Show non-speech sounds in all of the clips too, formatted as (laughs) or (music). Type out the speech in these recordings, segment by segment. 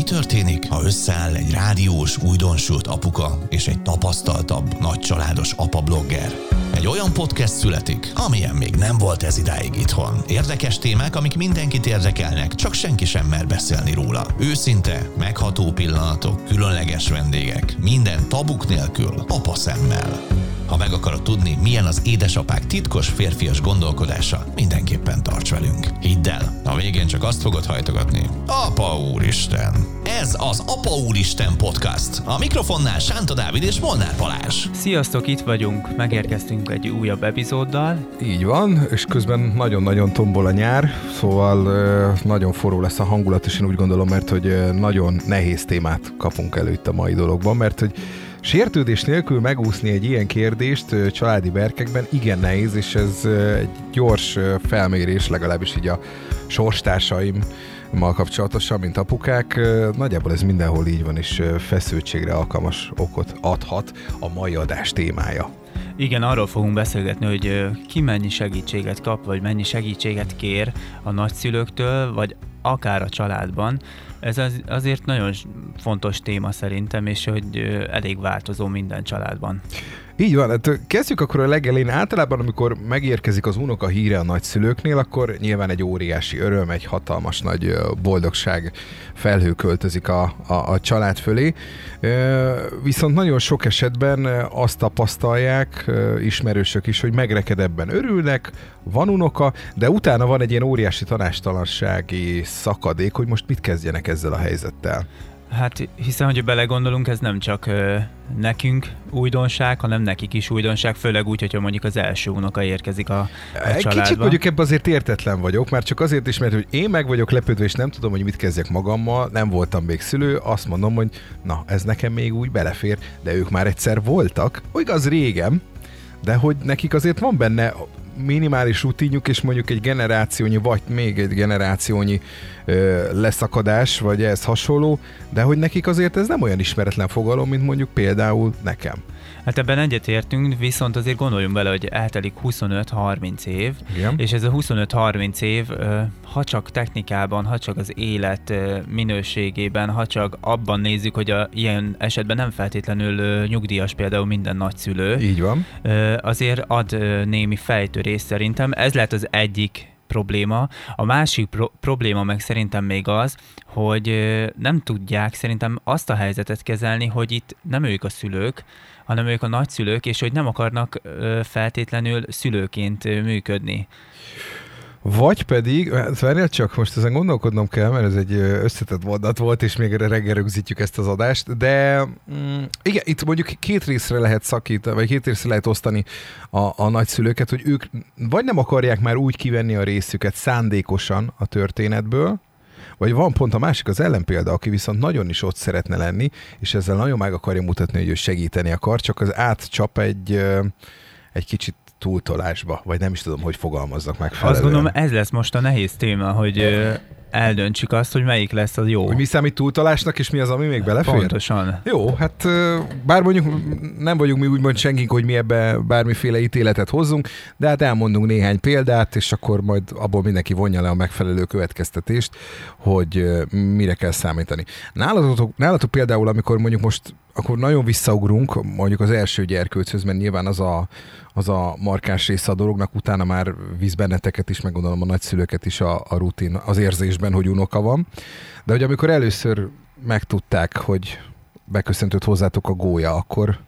Mi történik, ha összeáll egy rádiós, újdonsült apuka és egy tapasztaltabb, nagycsaládos apa-blogger? Egy olyan podcast születik, amilyen még nem volt ez idáig itthon. Érdekes témák, amik mindenkit érdekelnek, csak senki sem mer beszélni róla. Őszinte, megható pillanatok, különleges vendégek, minden tabuk nélkül, apa szemmel. Ha meg akarod tudni, milyen az édesapák titkos férfias gondolkodása, mindenképpen tarts velünk. Hidd el, a végén csak azt fogod hajtogatni. Apa úristen! Ez az Apa úristen podcast. A mikrofonnál Sánta Dávid és Molnár Balázs. Sziasztok, itt vagyunk, megérkeztünk egy újabb epizóddal. Így van, és közben nagyon-nagyon tombol a nyár, szóval nagyon forró lesz a hangulat, és én úgy gondolom, mert hogy nagyon nehéz témát kapunk elő itt a mai dologban, mert hogy Sértődés nélkül megúszni egy ilyen kérdést családi berkekben igen nehéz, és ez egy gyors felmérés, legalábbis így a sorstársaim mal kapcsolatosan, mint apukák. Nagyjából ez mindenhol így van, és feszültségre alkalmas okot adhat a mai adás témája. Igen, arról fogunk beszélgetni, hogy ki mennyi segítséget kap, vagy mennyi segítséget kér a nagyszülőktől, vagy akár a családban. Ez az, azért nagyon fontos téma szerintem, és hogy elég változó minden családban. Így van, hát kezdjük akkor a legelén. Általában, amikor megérkezik az unoka híre a nagyszülőknél, akkor nyilván egy óriási öröm, egy hatalmas nagy boldogság felhő költözik a, a, a család fölé. Viszont nagyon sok esetben azt tapasztalják ismerősök is, hogy megrekedebben örülnek, van unoka, de utána van egy ilyen óriási tanástalansági szakadék, hogy most mit kezdjenek ezzel a helyzettel. Hát hiszen, hogy belegondolunk, ez nem csak ö, nekünk újdonság, hanem nekik is újdonság, főleg úgy, hogyha mondjuk az első unoka érkezik a, a családba. Kicsit mondjuk ebben azért értetlen vagyok, már csak azért is, mert hogy én meg vagyok lepődve, és nem tudom, hogy mit kezdjek magammal, nem voltam még szülő, azt mondom, hogy na, ez nekem még úgy belefér, de ők már egyszer voltak, igaz régen, de hogy nekik azért van benne minimális rutinjuk, és mondjuk egy generációnyi, vagy még egy generációnyi ö, leszakadás, vagy ez hasonló, de hogy nekik azért ez nem olyan ismeretlen fogalom, mint mondjuk például nekem. Hát ebben egyetértünk, viszont azért gondoljunk bele, hogy eltelik 25-30 év, Igen. és ez a 25-30 év, ha csak technikában, ha csak az élet minőségében, ha csak abban nézzük, hogy a, ilyen esetben nem feltétlenül nyugdíjas például minden nagyszülő. Így van. Azért ad némi fejtörés szerintem. Ez lehet az egyik probléma. A másik pro- probléma meg szerintem még az, hogy nem tudják szerintem azt a helyzetet kezelni, hogy itt nem ők a szülők, hanem ők a nagyszülők, és hogy nem akarnak feltétlenül szülőként működni. Vagy pedig, hát várjál csak, most ezen gondolkodnom kell, mert ez egy összetett mondat volt, és még reggel rögzítjük ezt az adást, de mm, igen, itt mondjuk két részre lehet szakítani, vagy két részre lehet osztani a, a nagyszülőket, hogy ők vagy nem akarják már úgy kivenni a részüket szándékosan a történetből, vagy van pont a másik az ellenpélda, aki viszont nagyon is ott szeretne lenni, és ezzel nagyon meg akarja mutatni, hogy ő segíteni akar, csak az átcsap egy, egy kicsit túltolásba, vagy nem is tudom, hogy fogalmazzak meg. Azt gondolom, ez lesz most a nehéz téma, hogy eldöntsük azt, hogy melyik lesz az jó. Hogy mi számít túltalásnak, és mi az, ami még belefér? Pontosan. Jó, hát bár mondjuk nem vagyunk mi úgymond senkink, hogy mi ebbe bármiféle ítéletet hozzunk, de hát elmondunk néhány példát, és akkor majd abból mindenki vonja le a megfelelő következtetést, hogy mire kell számítani. Nálatok, nálatok például, amikor mondjuk most akkor nagyon visszaugrunk mondjuk az első gyerkőchöz, mert nyilván az a, az a markáns része a dolognak, utána már víz benneteket is, meg gondolom a nagyszülőket is a, a rutin, az érzésben, hogy unoka van. De hogy amikor először megtudták, hogy beköszöntött hozzátok a gólya, akkor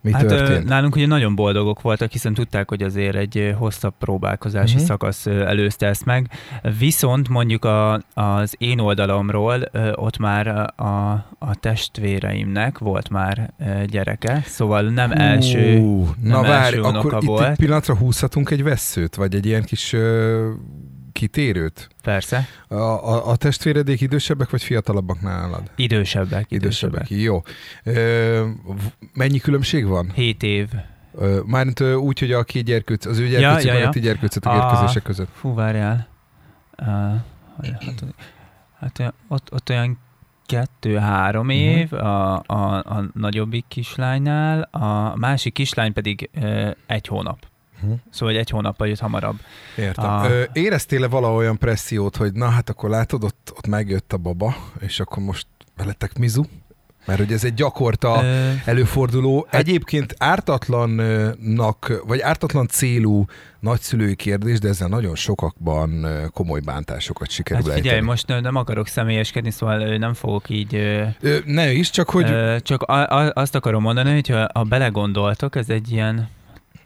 mi hát, történt? Nálunk ugye nagyon boldogok voltak, hiszen tudták, hogy azért egy hosszabb próbálkozási uh-huh. szakasz előzte ezt meg. Viszont mondjuk a, az én oldalamról ott már a, a testvéreimnek volt már gyereke, szóval nem Hú, első nem Na várj, akkor itt volt. egy pillanatra húzhatunk egy veszőt, vagy egy ilyen kis kitérőt? Persze. A, a, a testvéredék idősebbek vagy fiatalabbak nálad? Idősebbek. Idősebbek, idősebbek. jó. Ö, mennyi különbség van? Hét év. Mármint úgy, hogy a két gyerkőc, az ő gyerkőcök ja, ja, ja. a gyerkőcötök érkezések között. Fú, várjál. Uh, hát, hát ott, ott olyan kettő-három mhm. év uh-huh. a, a, a nagyobbik kislánynál, a másik kislány pedig uh, egy hónap. Uh-huh. Szóval egy hónappal jött hamarabb. Értem. A... Ö, éreztél-e vala olyan pressziót, hogy na hát akkor látod, ott, ott megjött a baba, és akkor most Veletek Mizu? Mert hogy ez egy gyakorta Ö... előforduló, hát... egyébként ártatlannak, vagy ártatlan célú nagyszülői kérdés, de ezzel nagyon sokakban komoly bántásokat sikerül hát figyelj, ejteni. most nem akarok személyeskedni, szóval nem fogok így... Ö, ne is, csak hogy... Csak azt akarom mondani, hogy ha belegondoltok, ez egy ilyen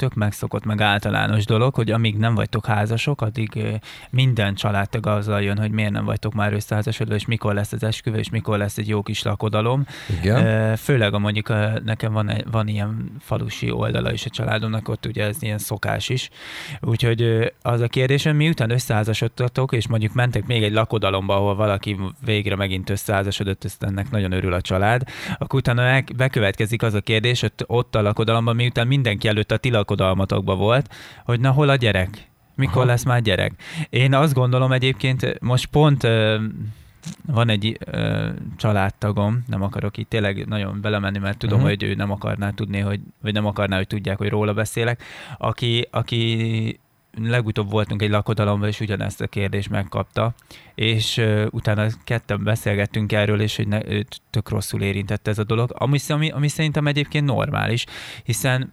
tök megszokott, meg általános dolog, hogy amíg nem vagytok házasok, addig minden családtag azzal jön, hogy miért nem vagytok már összeházasodva, és mikor lesz az esküvő, és mikor lesz egy jó kis lakodalom. Igen. Főleg a mondjuk nekem van, van ilyen falusi oldala is a családomnak, ott ugye ez ilyen szokás is. Úgyhogy az a kérdésem, miután összeházasodtatok, és mondjuk mentek még egy lakodalomba, ahol valaki végre megint összeházasodott, ezt ennek nagyon örül a család, akkor utána bekövetkezik az a kérdés, hogy ott a lakodalomban, miután mindenki előtt a tilak lakodalmatokban volt, hogy na hol a gyerek? Mikor Aha. lesz már gyerek? Én azt gondolom egyébként, most pont van egy ö, családtagom, nem akarok itt tényleg nagyon belemenni, mert tudom, uh-huh. hogy ő nem akarná tudni, hogy, vagy nem akarná, hogy tudják, hogy róla beszélek, aki, aki legutóbb voltunk egy lakodalomban, és ugyanezt a kérdést megkapta, és uh, utána ketten beszélgettünk erről, és hogy ne, őt tök rosszul érintette ez a dolog, ami, ami, ami szerintem egyébként normális, hiszen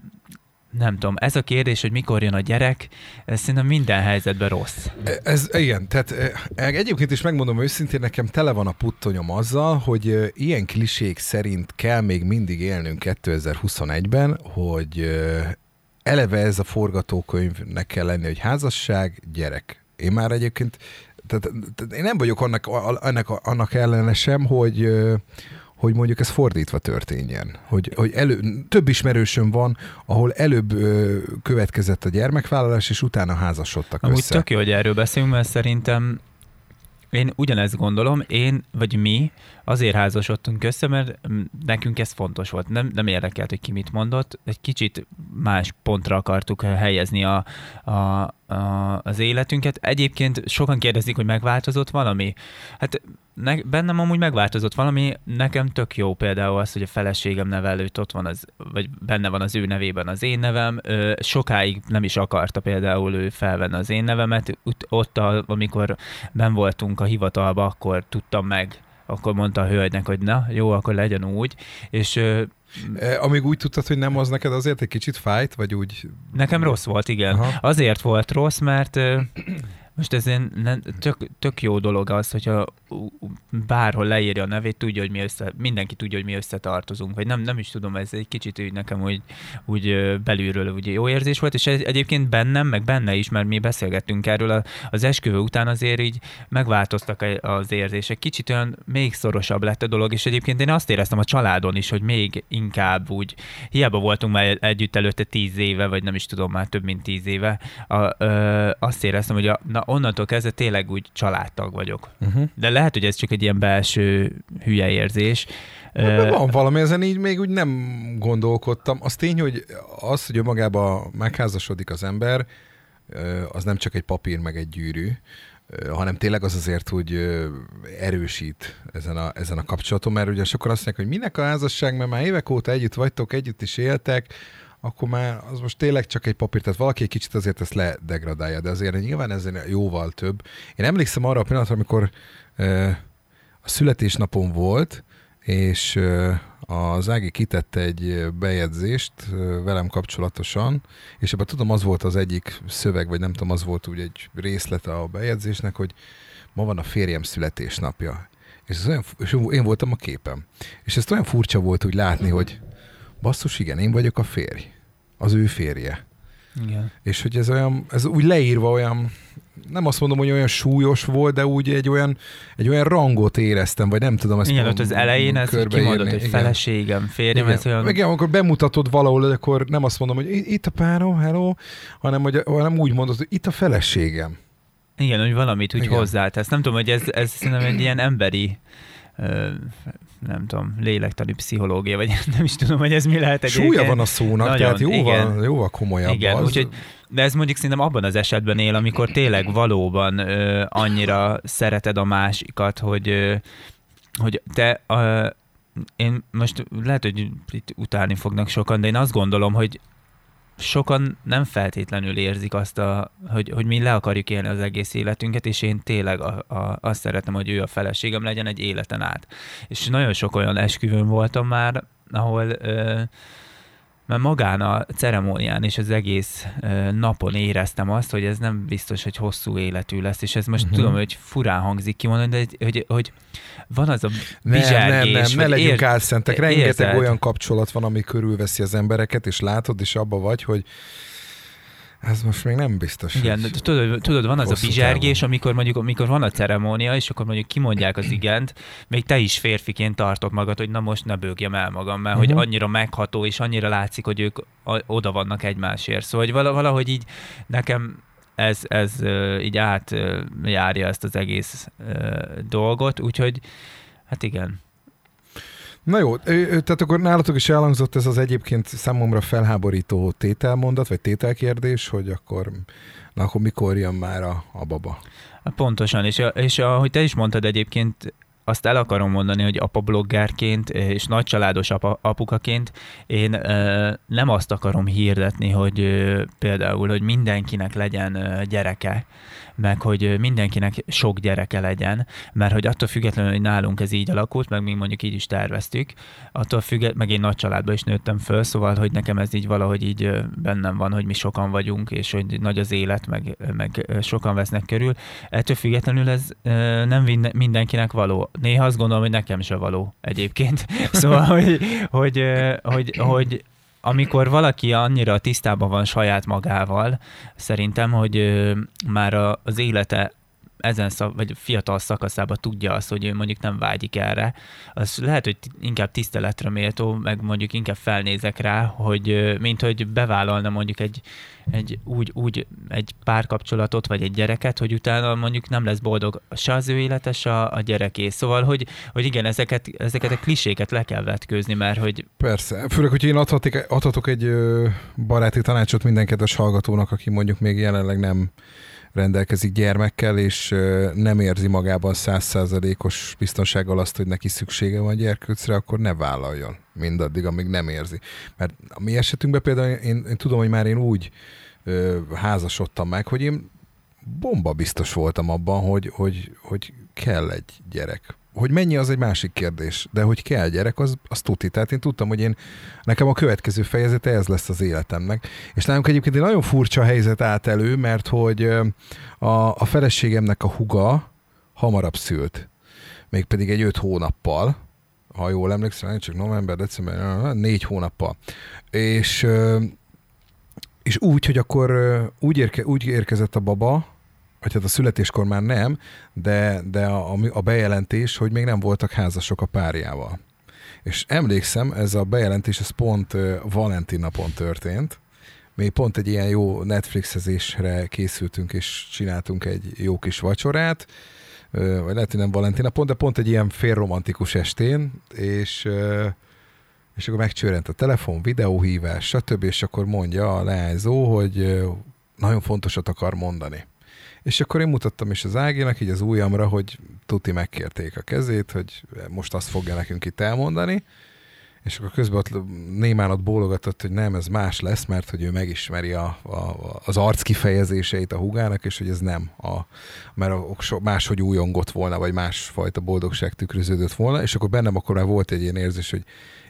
nem tudom, ez a kérdés, hogy mikor jön a gyerek, ez szerintem minden helyzetben rossz. Ez, igen, tehát e, egyébként is megmondom őszintén, nekem tele van a puttonyom azzal, hogy e, ilyen klisék szerint kell még mindig élnünk 2021-ben, hogy e, eleve ez a forgatókönyvnek kell lenni, hogy házasság, gyerek. Én már egyébként, tehát, tehát én nem vagyok annak, annak, annak ellene sem, hogy hogy mondjuk ez fordítva történjen. Hogy, hogy elő, több ismerősöm van, ahol előbb ö, következett a gyermekvállalás, és utána házasodtak Amúgy össze. tök jó, hogy erről beszélünk, mert szerintem én ugyanezt gondolom, én vagy mi azért házasodtunk össze, mert nekünk ez fontos volt. Nem, nem érdekelt, hogy ki mit mondott, egy kicsit más pontra akartuk helyezni a, a, a, az életünket. Egyébként sokan kérdezik, hogy megváltozott valami. Hát ne, bennem amúgy megváltozott valami, nekem tök jó például az, hogy a feleségem nevelőt ott van, az, vagy benne van az ő nevében az én nevem, ö, sokáig nem is akarta például ő felvenni az én nevemet, ott, a, amikor ben voltunk a hivatalba, akkor tudtam meg, akkor mondta a hölgynek, hogy na, jó, akkor legyen úgy, és ö, e, Amíg úgy tudtad, hogy nem az neked azért egy kicsit fájt, vagy úgy... Nekem rossz volt, igen. Aha. Azért volt rossz, mert most ez nem, tök, tök jó dolog az, hogyha bárhol leírja a nevét, tudja, hogy mi össze, mindenki tudja, hogy mi összetartozunk, vagy nem, nem is tudom, ez egy kicsit úgy nekem úgy, úgy belülről úgy jó érzés volt, és egyébként bennem, meg benne is, mert mi beszélgettünk erről, az esküvő után azért így megváltoztak az érzések, kicsit olyan még szorosabb lett a dolog, és egyébként én azt éreztem a családon is, hogy még inkább úgy, hiába voltunk már együtt előtte tíz éve, vagy nem is tudom, már több mint tíz éve, a, ö, azt éreztem, hogy a, na, onnantól kezdve tényleg úgy családtag vagyok. Uh-huh. De lehet, hogy ez csak egy ilyen belső hülye érzés. De van valami, ezen így még úgy nem gondolkodtam. Az tény, hogy az, hogy magába megházasodik az ember, az nem csak egy papír meg egy gyűrű, hanem tényleg az azért, hogy erősít ezen a, ezen a kapcsolaton, mert ugye sokan azt mondják, hogy minek a házasság, mert már évek óta együtt vagytok, együtt is éltek, akkor már az most tényleg csak egy papír, tehát valaki egy kicsit azért ezt ledegradálja, de azért nyilván ez jóval több. Én emlékszem arra a pillanatra, amikor a születésnapom volt, és az Ági kitette egy bejegyzést velem kapcsolatosan, és ebben tudom, az volt az egyik szöveg, vagy nem tudom, az volt úgy egy részlete a bejegyzésnek, hogy ma van a férjem születésnapja. És, ez olyan, és én voltam a képem. És ez olyan furcsa volt úgy látni, hogy basszus, igen, én vagyok a férj. Az ő férje. Igen. És hogy ez olyan, ez úgy leírva olyan, nem azt mondom, hogy olyan súlyos volt, de úgy egy olyan, egy olyan rangot éreztem, vagy nem tudom ezt Igen, ott az elején ez kimondott, hogy feleségem, férjem, Igen. ez olyan... Igen, amikor bemutatod valahol, akkor nem azt mondom, hogy itt a párom, hello, hanem, hogy, hanem úgy mondod, hogy itt a feleségem. Igen, hogy valamit úgy hozzátesz. Nem tudom, hogy ez, ez szerintem egy ilyen emberi nem tudom, lélektani pszichológia, vagy (laughs) nem is tudom, hogy ez mi lehet egy. Súlya van a szónak, nagyon, tehát jóval, igen, jóval komolyabb igen, az. Úgyhogy, de ez mondjuk szerintem abban az esetben él, amikor tényleg valóban ö, annyira szereted a másikat, hogy, ö, hogy te ö, én most lehet, hogy itt utálni fognak sokan, de én azt gondolom, hogy sokan nem feltétlenül érzik azt, a, hogy, hogy mi le akarjuk élni az egész életünket, és én tényleg a, a, azt szeretem, hogy ő a feleségem legyen egy életen át. És nagyon sok olyan esküvőn voltam már, ahol ö, mert magán a ceremónián és az egész napon éreztem azt, hogy ez nem biztos, hogy hosszú életű lesz, és ez most uh-huh. tudom, hogy furán hangzik kimondani, de hogy, hogy, hogy van az a bizsergés. Nem, nem, nem, ne legyünk álszentek. Rengeteg érzed? olyan kapcsolat van, ami körülveszi az embereket, és látod, és abba vagy, hogy ez most még nem biztos. Igen, tudod, tudod, van az a bizsergés, amikor mondjuk amikor van a ceremónia, és akkor mondjuk kimondják az igent, még te is férfiként tartod magad, hogy na most ne bőgjem el magam, mert uh-huh. hogy mhm. annyira megható, és annyira látszik, hogy ők oda vannak egymásért. Szóval hogy valahogy így nekem ez, ez így átjárja ezt az egész dolgot, úgyhogy hát igen. Na jó, tehát akkor nálatok is elhangzott ez az egyébként számomra felháborító tételmondat, vagy tételkérdés, hogy akkor, na akkor mikor jön már a, a baba? Pontosan, és, és ahogy te is mondtad egyébként, azt el akarom mondani, hogy apa bloggerként és nagycsaládos apa, apukaként én ö, nem azt akarom hirdetni, hogy ö, például, hogy mindenkinek legyen ö, gyereke, meg hogy mindenkinek sok gyereke legyen, mert hogy attól függetlenül, hogy nálunk ez így alakult, meg mi mondjuk így is terveztük, attól függetlenül, meg én nagy családban is nőttem föl, szóval, hogy nekem ez így valahogy így bennem van, hogy mi sokan vagyunk, és hogy nagy az élet, meg, meg sokan vesznek körül. Ettől függetlenül ez nem mindenkinek való. Néha azt gondolom, hogy nekem se való egyébként. (laughs) Szóval, hogy, hogy, hogy, hogy amikor valaki annyira tisztában van saját magával, szerintem, hogy már az élete ezen szak, vagy fiatal szakaszában tudja azt, hogy ő mondjuk nem vágyik erre, az lehet, hogy inkább tiszteletre méltó, meg mondjuk inkább felnézek rá, hogy mint hogy bevállalna mondjuk egy, egy úgy, úgy egy párkapcsolatot, vagy egy gyereket, hogy utána mondjuk nem lesz boldog se az ő élete, se a, gyereké. Szóval, hogy, hogy igen, ezeket, ezeket a kliséket le kell vetkőzni, mert hogy... Persze, főleg, hogy én adhatik, adhatok egy baráti tanácsot minden kedves hallgatónak, aki mondjuk még jelenleg nem rendelkezik gyermekkel, és nem érzi magában százszázalékos biztonsággal azt, hogy neki szüksége van gyerkőcre, akkor ne vállaljon mindaddig, amíg nem érzi. Mert a mi esetünkben például én, én tudom, hogy már én úgy ö, házasodtam meg, hogy én bomba biztos voltam abban, hogy, hogy, hogy kell egy gyerek hogy mennyi az egy másik kérdés, de hogy kell gyerek, az, az tuti. Tehát én tudtam, hogy én nekem a következő fejezete ez lesz az életemnek. És nálunk egyébként egy nagyon furcsa helyzet állt elő, mert hogy a, a feleségemnek a huga hamarabb szült. Mégpedig egy öt hónappal, ha jól emlékszem, csak november, december, négy hónappal. És, és úgy, hogy akkor úgy, érke, úgy érkezett a baba, vagy hát a születéskor már nem, de, de a, a bejelentés, hogy még nem voltak házasok a párjával. És emlékszem, ez a bejelentés, ez pont Valentin napon történt, mi pont egy ilyen jó Netflixezésre készültünk, és csináltunk egy jó kis vacsorát, vagy lehet, hogy nem Valentin napon, de pont egy ilyen félromantikus estén, és, és akkor megcsörent a telefon, videóhívás, stb., és akkor mondja a leányzó, hogy nagyon fontosat akar mondani. És akkor én mutattam is az Áginak, így az ujjamra, hogy tuti megkérték a kezét, hogy most azt fogja nekünk itt elmondani, és akkor közben ott némán ott bólogatott, hogy nem, ez más lesz, mert hogy ő megismeri a, a, az arc kifejezéseit a hugának, és hogy ez nem, a, mert a, máshogy újongott volna, vagy másfajta boldogság tükröződött volna, és akkor bennem akkor már volt egy ilyen érzés, hogy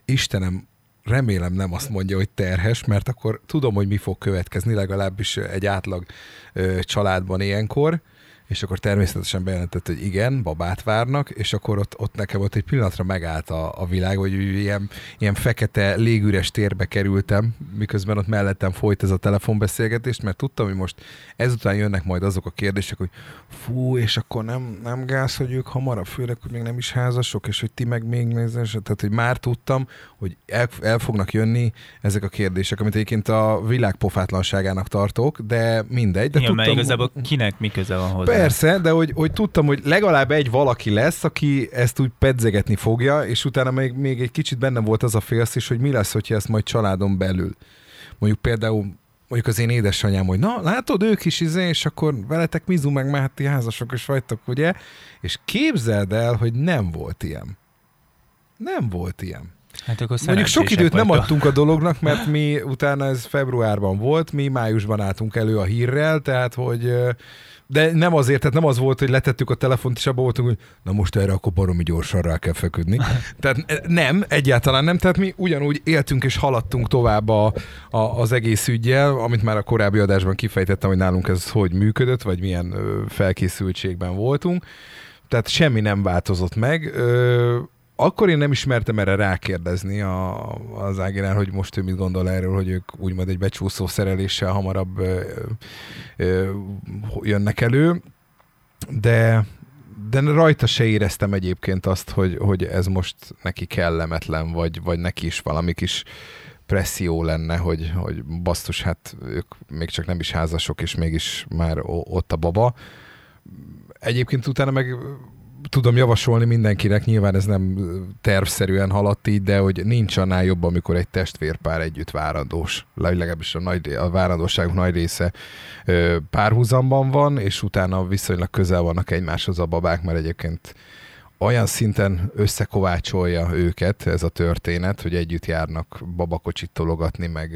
Istenem, remélem nem azt mondja, hogy terhes, mert akkor tudom, hogy mi fog következni, legalábbis egy átlag ö, családban ilyenkor, és akkor természetesen bejelentett, hogy igen, babát várnak, és akkor ott, ott nekem ott egy pillanatra megállt a, a világ, hogy ilyen, ilyen fekete légüres térbe kerültem, miközben ott mellettem folyt ez a telefonbeszélgetés, mert tudtam, hogy most ezután jönnek majd azok a kérdések, hogy fú, és akkor nem, nem gáz, hogy ők hamarabb, főleg, hogy még nem is házasok, és hogy ti meg még nézés, tehát hogy már tudtam, hogy el, el fognak jönni ezek a kérdések, amit egyébként a világ pofátlanságának tartok, de mindegy. De Igen, tudtam, mert igazából kinek mi köze van hozzá? Persze, de hogy, hogy tudtam, hogy legalább egy valaki lesz, aki ezt úgy pedzegetni fogja, és utána még, még egy kicsit benne volt az a félsz is, hogy mi lesz, hogyha ezt majd családon belül. Mondjuk például mondjuk az én édesanyám, hogy na, látod, ők is izé, és akkor veletek Mizu meg már ti házasok is vagytok, ugye? És képzeld el, hogy nem volt ilyen. Nem volt ilyen. Hát akkor Mondjuk sok időt nem adtunk a dolognak, mert (laughs) mi utána ez februárban volt, mi májusban álltunk elő a hírrel, tehát hogy de nem azért, tehát nem az volt, hogy letettük a telefont, és abban voltunk, hogy na most erre akkor baromi gyorsan rá kell feküdni. (laughs) Tehát eh, nem, egyáltalán nem, tehát mi ugyanúgy éltünk és haladtunk tovább a, a, az egész ügyjel, amit már a korábbi adásban kifejtettem, hogy nálunk ez hogy működött, vagy milyen felkészültségben voltunk. Tehát semmi nem változott meg. Ö, akkor én nem ismertem erre rákérdezni a, az Ágirán, hogy most ő mit gondol erről, hogy ők úgymond egy becsúszó szereléssel hamarabb ö, ö, jönnek elő, de, de rajta se éreztem egyébként azt, hogy, hogy ez most neki kellemetlen, vagy, vagy neki is valami kis presszió lenne, hogy, hogy basszus, hát ők még csak nem is házasok, és mégis már ott a baba. Egyébként utána meg tudom javasolni mindenkinek, nyilván ez nem tervszerűen haladt így, de hogy nincs annál jobb, amikor egy testvérpár együtt várandós. Legalábbis a, nagy, a várandóságok nagy része párhuzamban van, és utána viszonylag közel vannak egymáshoz a babák, mert egyébként olyan szinten összekovácsolja őket ez a történet, hogy együtt járnak babakocsit tologatni, meg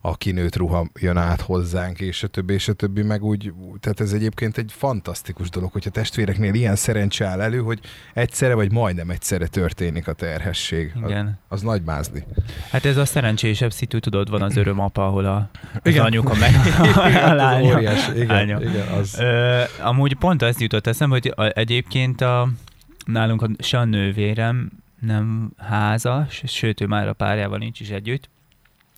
a kinőtt ruha jön át hozzánk, és a többi, és a többi, meg úgy, tehát ez egyébként egy fantasztikus dolog, hogyha testvéreknél ilyen szerencse áll elő, hogy egyszerre vagy majdnem egyszerre történik a terhesség. Igen. Az, az nagy mázli. Hát ez a szerencsésebb szitu, tudod, van az öröm apa, ahol a, az Igen. anyuka (laughs) meg (laughs) a az lánya. óriás, igen, lánya. igen, az, Ö, amúgy pont ez jutott eszembe, hogy a, egyébként a, nálunk se a nővérem nem házas, sőt, ő már a párjával nincs is együtt,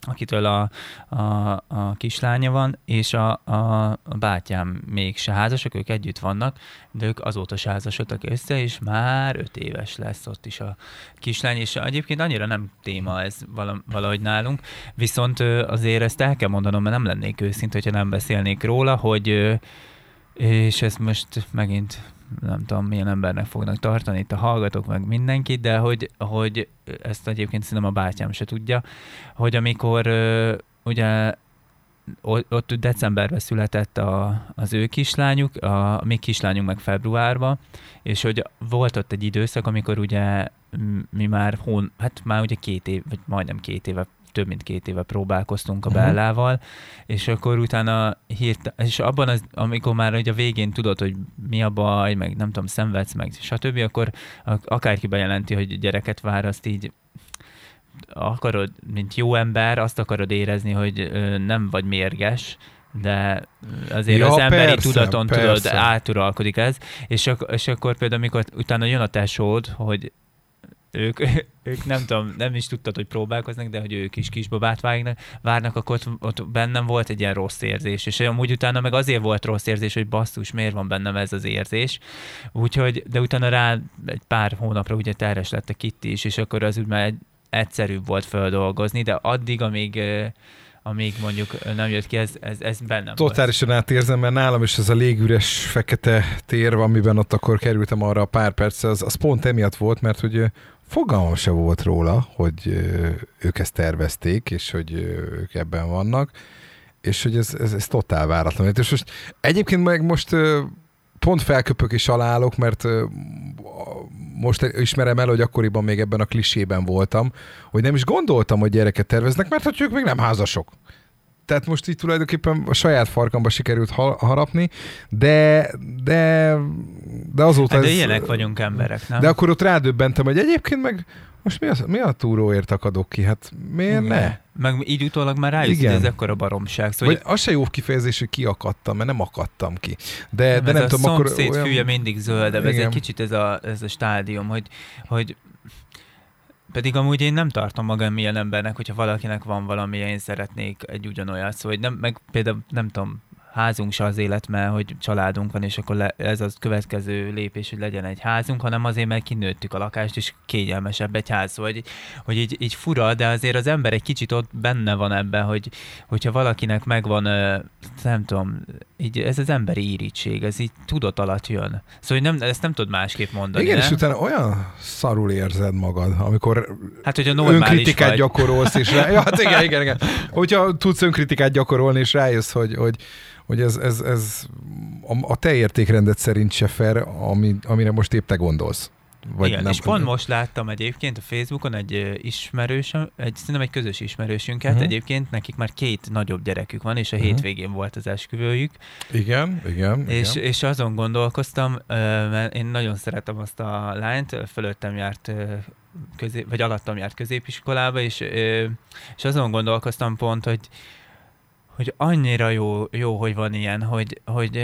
akitől a, a, a kislánya van, és a, a, a bátyám még se házasok, ők együtt vannak, de ők azóta se házasodtak össze, és már öt éves lesz ott is a kislány, és egyébként annyira nem téma ez vala- valahogy nálunk, viszont azért ezt el kell mondanom, mert nem lennék őszinte, hogyha nem beszélnék róla, hogy és ezt most megint nem tudom, milyen embernek fognak tartani itt a hallgatók, meg mindenki, de hogy, hogy ezt egyébként szerintem a bátyám se tudja, hogy amikor ö, ugye ott decemberben született a, az ő kislányuk, a mi kislányunk meg februárban, és hogy volt ott egy időszak, amikor ugye mi már hón, hát már ugye két év, vagy majdnem két éve több mint két éve próbálkoztunk a Mhm. Bellával, és akkor utána hírt, és abban, az, amikor már ugye a végén tudod, hogy mi a baj, meg nem tudom, szenvedsz, meg stb., akkor akárki bejelenti, hogy gyereket vár, azt így akarod, mint jó ember, azt akarod érezni, hogy nem vagy mérges, de azért Ja, az emberi persze, tudaton tudod, persze. áturalkodik ez, és, ak- és akkor például, amikor utána jön a tesód, hogy ők, (laughs) ők nem tudom, nem is tudtad, hogy próbálkoznak, de hogy ők is kisbabát vágnak, várnak, akkor ott, ott bennem volt egy ilyen rossz érzés, és amúgy utána meg azért volt rossz érzés, hogy basszus, miért van bennem ez az érzés, úgyhogy, de utána rá egy pár hónapra ugye terhes lett a Kitty is, és akkor az úgy már egy, egyszerűbb volt feldolgozni, de addig, amíg amíg mondjuk nem jött ki, ez, ez, ez bennem volt. Totálisan átérzem, mert nálam is ez a légüres fekete tér, amiben ott akkor kerültem arra a pár percre, az, az pont emiatt volt, mert hogy fogalmam se volt róla, hogy ők ezt tervezték, és hogy ők ebben vannak, és hogy ez, ez, ez totál váratlan. És most egyébként meg most pont felköpök és alállok, mert most ismerem el, hogy akkoriban még ebben a klisében voltam, hogy nem is gondoltam, hogy gyereket terveznek, mert hogy ők még nem házasok. Tehát most így tulajdonképpen a saját farkamba sikerült ha- harapni, de, de, de azóta Hát de ez, ilyenek vagyunk emberek, nem? De akkor ott rádöbbentem, hogy egyébként meg most mi, az, mi a túróért akadok ki? Hát miért ne? Meg így utólag már rájössz, Igen. hogy ez ekkora baromság. Szóval, Vagy az se jó kifejezés, hogy kiakadtam, mert nem akadtam ki. De nem, nem, de ez nem a tudom, akkor szomszéd olyan... mindig zöldebb, ez egy Igen. kicsit ez a, ez a stádium, hogy, hogy pedig amúgy én nem tartom magam ilyen embernek, hogyha valakinek van valami, én szeretnék egy ugyanolyat, szóval nem, meg például nem tudom, házunk se az élet, mert hogy családunk van, és akkor le, ez az következő lépés, hogy legyen egy házunk, hanem azért, mert kinőttük a lakást, és kényelmesebb egy ház. Szóval, hogy, hogy így, így fura, de azért az ember egy kicsit ott benne van ebben, hogy hogyha valakinek megvan, nem tudom, így ez az emberi irítség, ez így tudat alatt jön. Szóval hogy nem, ezt nem tudod másképp mondani, Igen, nem? és utána olyan szarul érzed magad, amikor Hát, hogyha normális önkritikát vagy. gyakorolsz, és rá... (laughs) ja, hát igen, igen, igen. Hogyha tudsz önkritikát gyakorolni, és rájössz, hogy, hogy, hogy ez, ez, ez a, a te értékrendet szerint se fair, ami, amire most épp te gondolsz. vagy Igen, nem. és pont most láttam egyébként a Facebookon egy ismerősöm, egy, szerintem egy közös ismerősünket, Mhm. egyébként nekik már két nagyobb gyerekük van, és a Mhm. hétvégén volt az esküvőjük, Igen, igen. és, igen. és azon gondolkoztam, mert én nagyon szeretem azt a lányt, fölöttem járt közé, vagy alattam járt középiskolába, és, és azon gondolkoztam pont, hogy hogy annyira jó, jó hogy van ilyen, hogy, hogy,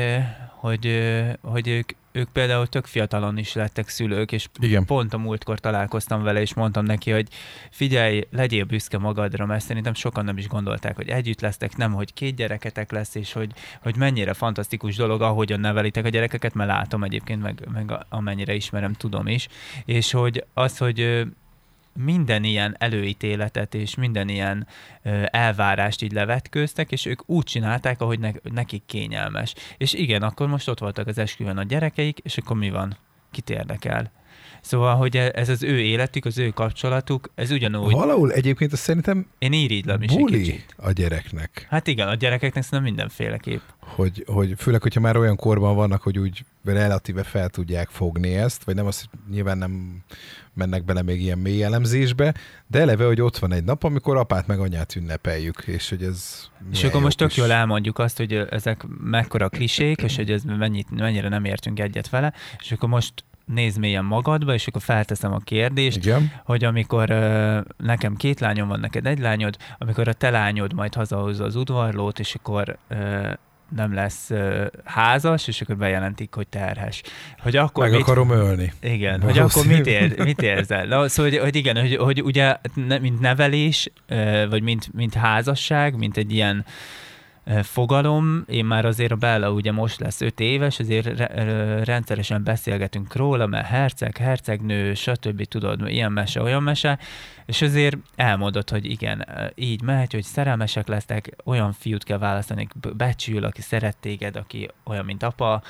hogy, hogy ők, ők például tök fiatalon is lettek szülők, és Igen. pont a múltkor találkoztam vele, és mondtam neki, hogy figyelj, legyél büszke magadra, mert szerintem sokan nem is gondolták, hogy együtt lesztek, nem, hogy két gyereketek lesz, és hogy, hogy mennyire fantasztikus dolog, ahogyan nevelitek a gyerekeket, mert látom egyébként, meg, meg amennyire ismerem, tudom is, és hogy az, hogy minden ilyen előítéletet és minden ilyen elvárást így levetkőztek, és ők úgy csinálták, ahogy ne, nekik kényelmes. És igen, akkor most ott voltak az esküvőn a gyerekeik, és akkor mi van? Kit érdekel? Szóval, hogy e- ez az ő életük, az ő kapcsolatuk, ez ugyanúgy. Valahol egyébként azt szerintem Én irigylem is egy buli kicsit. a gyereknek. Hát igen, a gyerekeknek szerintem mindenféleképp. hogy, hogy főleg, hogyha már olyan korban vannak, hogy úgy relatíve fel tudják fogni ezt, vagy nem azt, nyilván nem mennek bele még ilyen mély elemzésbe, de eleve, hogy ott van egy nap, amikor apát meg anyát ünnepeljük, és hogy ez És akkor most tök kis- jól elmondjuk azt, hogy ezek mekkora klisék, és hogy ez mennyit, mennyire nem értünk egyet vele, és akkor most nézd mélyen magadba, és akkor felteszem a kérdést, Igen, hogy amikor ö, nekem két lányom van, neked egy lányod, amikor a te lányod majd hazahozza az udvarlót, és akkor ö, nem lesz házas, és akkor bejelentik, hogy terhes. Hogy akkor meg mit, akarom ölni. Igen, hogy akkor mit, ér, mit érzel? Na, szóval, hogy, hogy igen, hogy, hogy ugye ne, mint nevelés, vagy mint, mint házasság, mint egy ilyen ö, fogalom, én már azért a Bella ugye most lesz öt éves, azért rendszeresen beszélgetünk róla, mert herceg, hercegnő, stb. tudod, ilyen mese, olyan mese, és azért elmondod, hogy igen, így megy, hogy szerelmesek lesznek, olyan fiút kell választani, becsül, aki szeret téged, aki olyan, mint apa,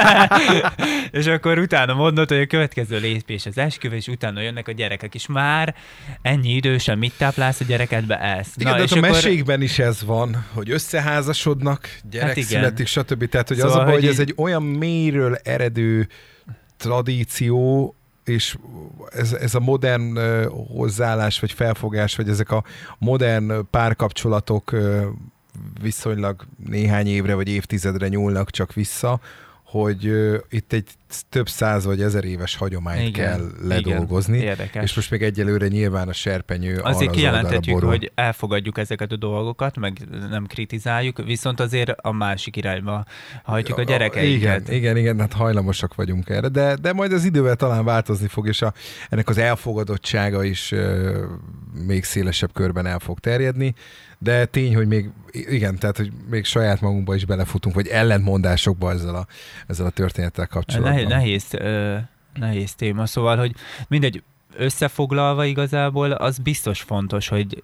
(laughs) és akkor utána mondod, hogy a következő lépés az esküvő, és utána jönnek a gyerekek, és már ennyi idősen mit táplálsz a gyerekedbe ezt? Igen, de és a mesékben is ez van, hogy összeházasodnak, gyerek Hát igen. születik, stb. Tehát, hogy Szóval, az a baj, hogy hogy ez egy olyan mélyről eredő tradíció, és ez, ez a modern hozzáállás, vagy felfogás, vagy ezek a modern párkapcsolatok viszonylag néhány évre, vagy évtizedre nyúlnak csak vissza, hogy itt egy több száz vagy ezer éves hagyományt Igen, kell ledolgozni, Igen, érdekes. és most még egyelőre nyilván a serpenyő Azért az kijelenthetjük, oldalra borul. hogy elfogadjuk ezeket a dolgokat, meg nem kritizáljuk, viszont azért a másik irányba hajtjuk a gyerekeinket. Igen, igen, igen, hát hajlamosak vagyunk erre, de, de majd az idővel talán változni fog, és a, ennek az elfogadottsága is ö, még szélesebb körben el fog terjedni, de tény, hogy még, igen, tehát, hogy még saját magunkba is belefutunk, vagy ellentmondásokba ezzel a, ezzel a történettel kapcsolatban. Nehéz, nehéz, ö, nehéz téma, szóval, hogy mindegy, összefoglalva igazából, az biztos fontos, hogy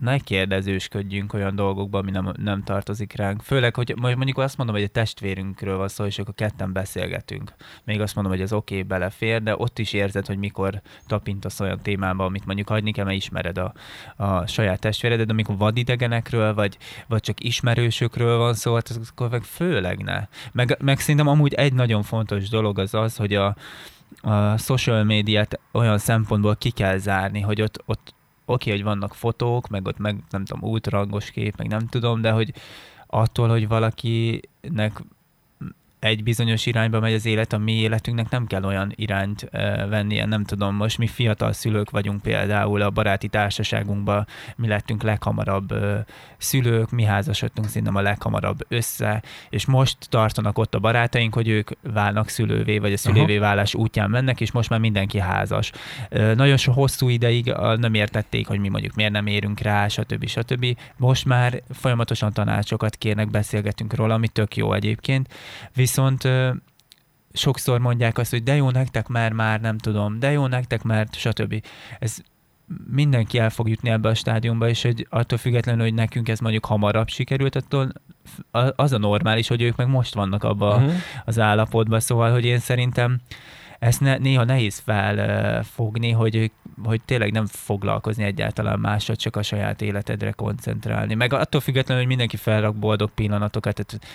ne kérdezősködjünk olyan dolgokba, ami nem, nem tartozik ránk. Főleg, hogy mondjuk azt mondom, hogy a testvérünkről van szó, és akkor ketten beszélgetünk. Még azt mondom, hogy az oké, okay, belefér, de ott is érzed, hogy mikor tapintasz olyan témába, amit mondjuk hagyni kell, mert ismered a, a saját de amikor vadidegenekről, vagy, vagy csak ismerősökről van szó, hát akkor meg főleg ne. Meg, meg szerintem amúgy egy nagyon fontos dolog az az, hogy a, a social médiát olyan szempontból ki kell zárni, hogy ott, ott oké, hogy vannak fotók, meg ott meg nem tudom, ultrarangos kép, meg nem tudom, de hogy attól, hogy valakinek egy bizonyos irányba megy az élet, a mi életünknek nem kell olyan irányt e, vennie, nem tudom, most mi fiatal szülők vagyunk például a baráti társaságunkban, mi lettünk leghamarabb e, szülők, mi házasodtunk szerintem a leghamarabb össze, és most tartanak ott a barátaink, hogy ők válnak szülővé, vagy a szülővé válás útján mennek, és most már mindenki házas. E, nagyon so hosszú ideig a, nem értették, hogy mi mondjuk miért nem érünk rá, stb. stb. Most már folyamatosan tanácsokat kérnek, beszélgetünk róla, ami tök jó egyébként, viszont sokszor mondják azt, hogy de jó nektek már, már nem tudom, de jó nektek már, stb. Ez mindenki el fog jutni ebbe a stádiumba, és hogy attól függetlenül, hogy nekünk ez mondjuk hamarabb sikerült, attól az a normális, hogy ők meg most vannak abba Uh-huh. az állapotban, szóval, hogy én szerintem ezt ne, néha nehéz felfogni, hogy, hogy tényleg nem foglalkozni egyáltalán mással, csak a saját életedre koncentrálni. Meg attól függetlenül, hogy mindenki felrak boldog pillanatokat, tehát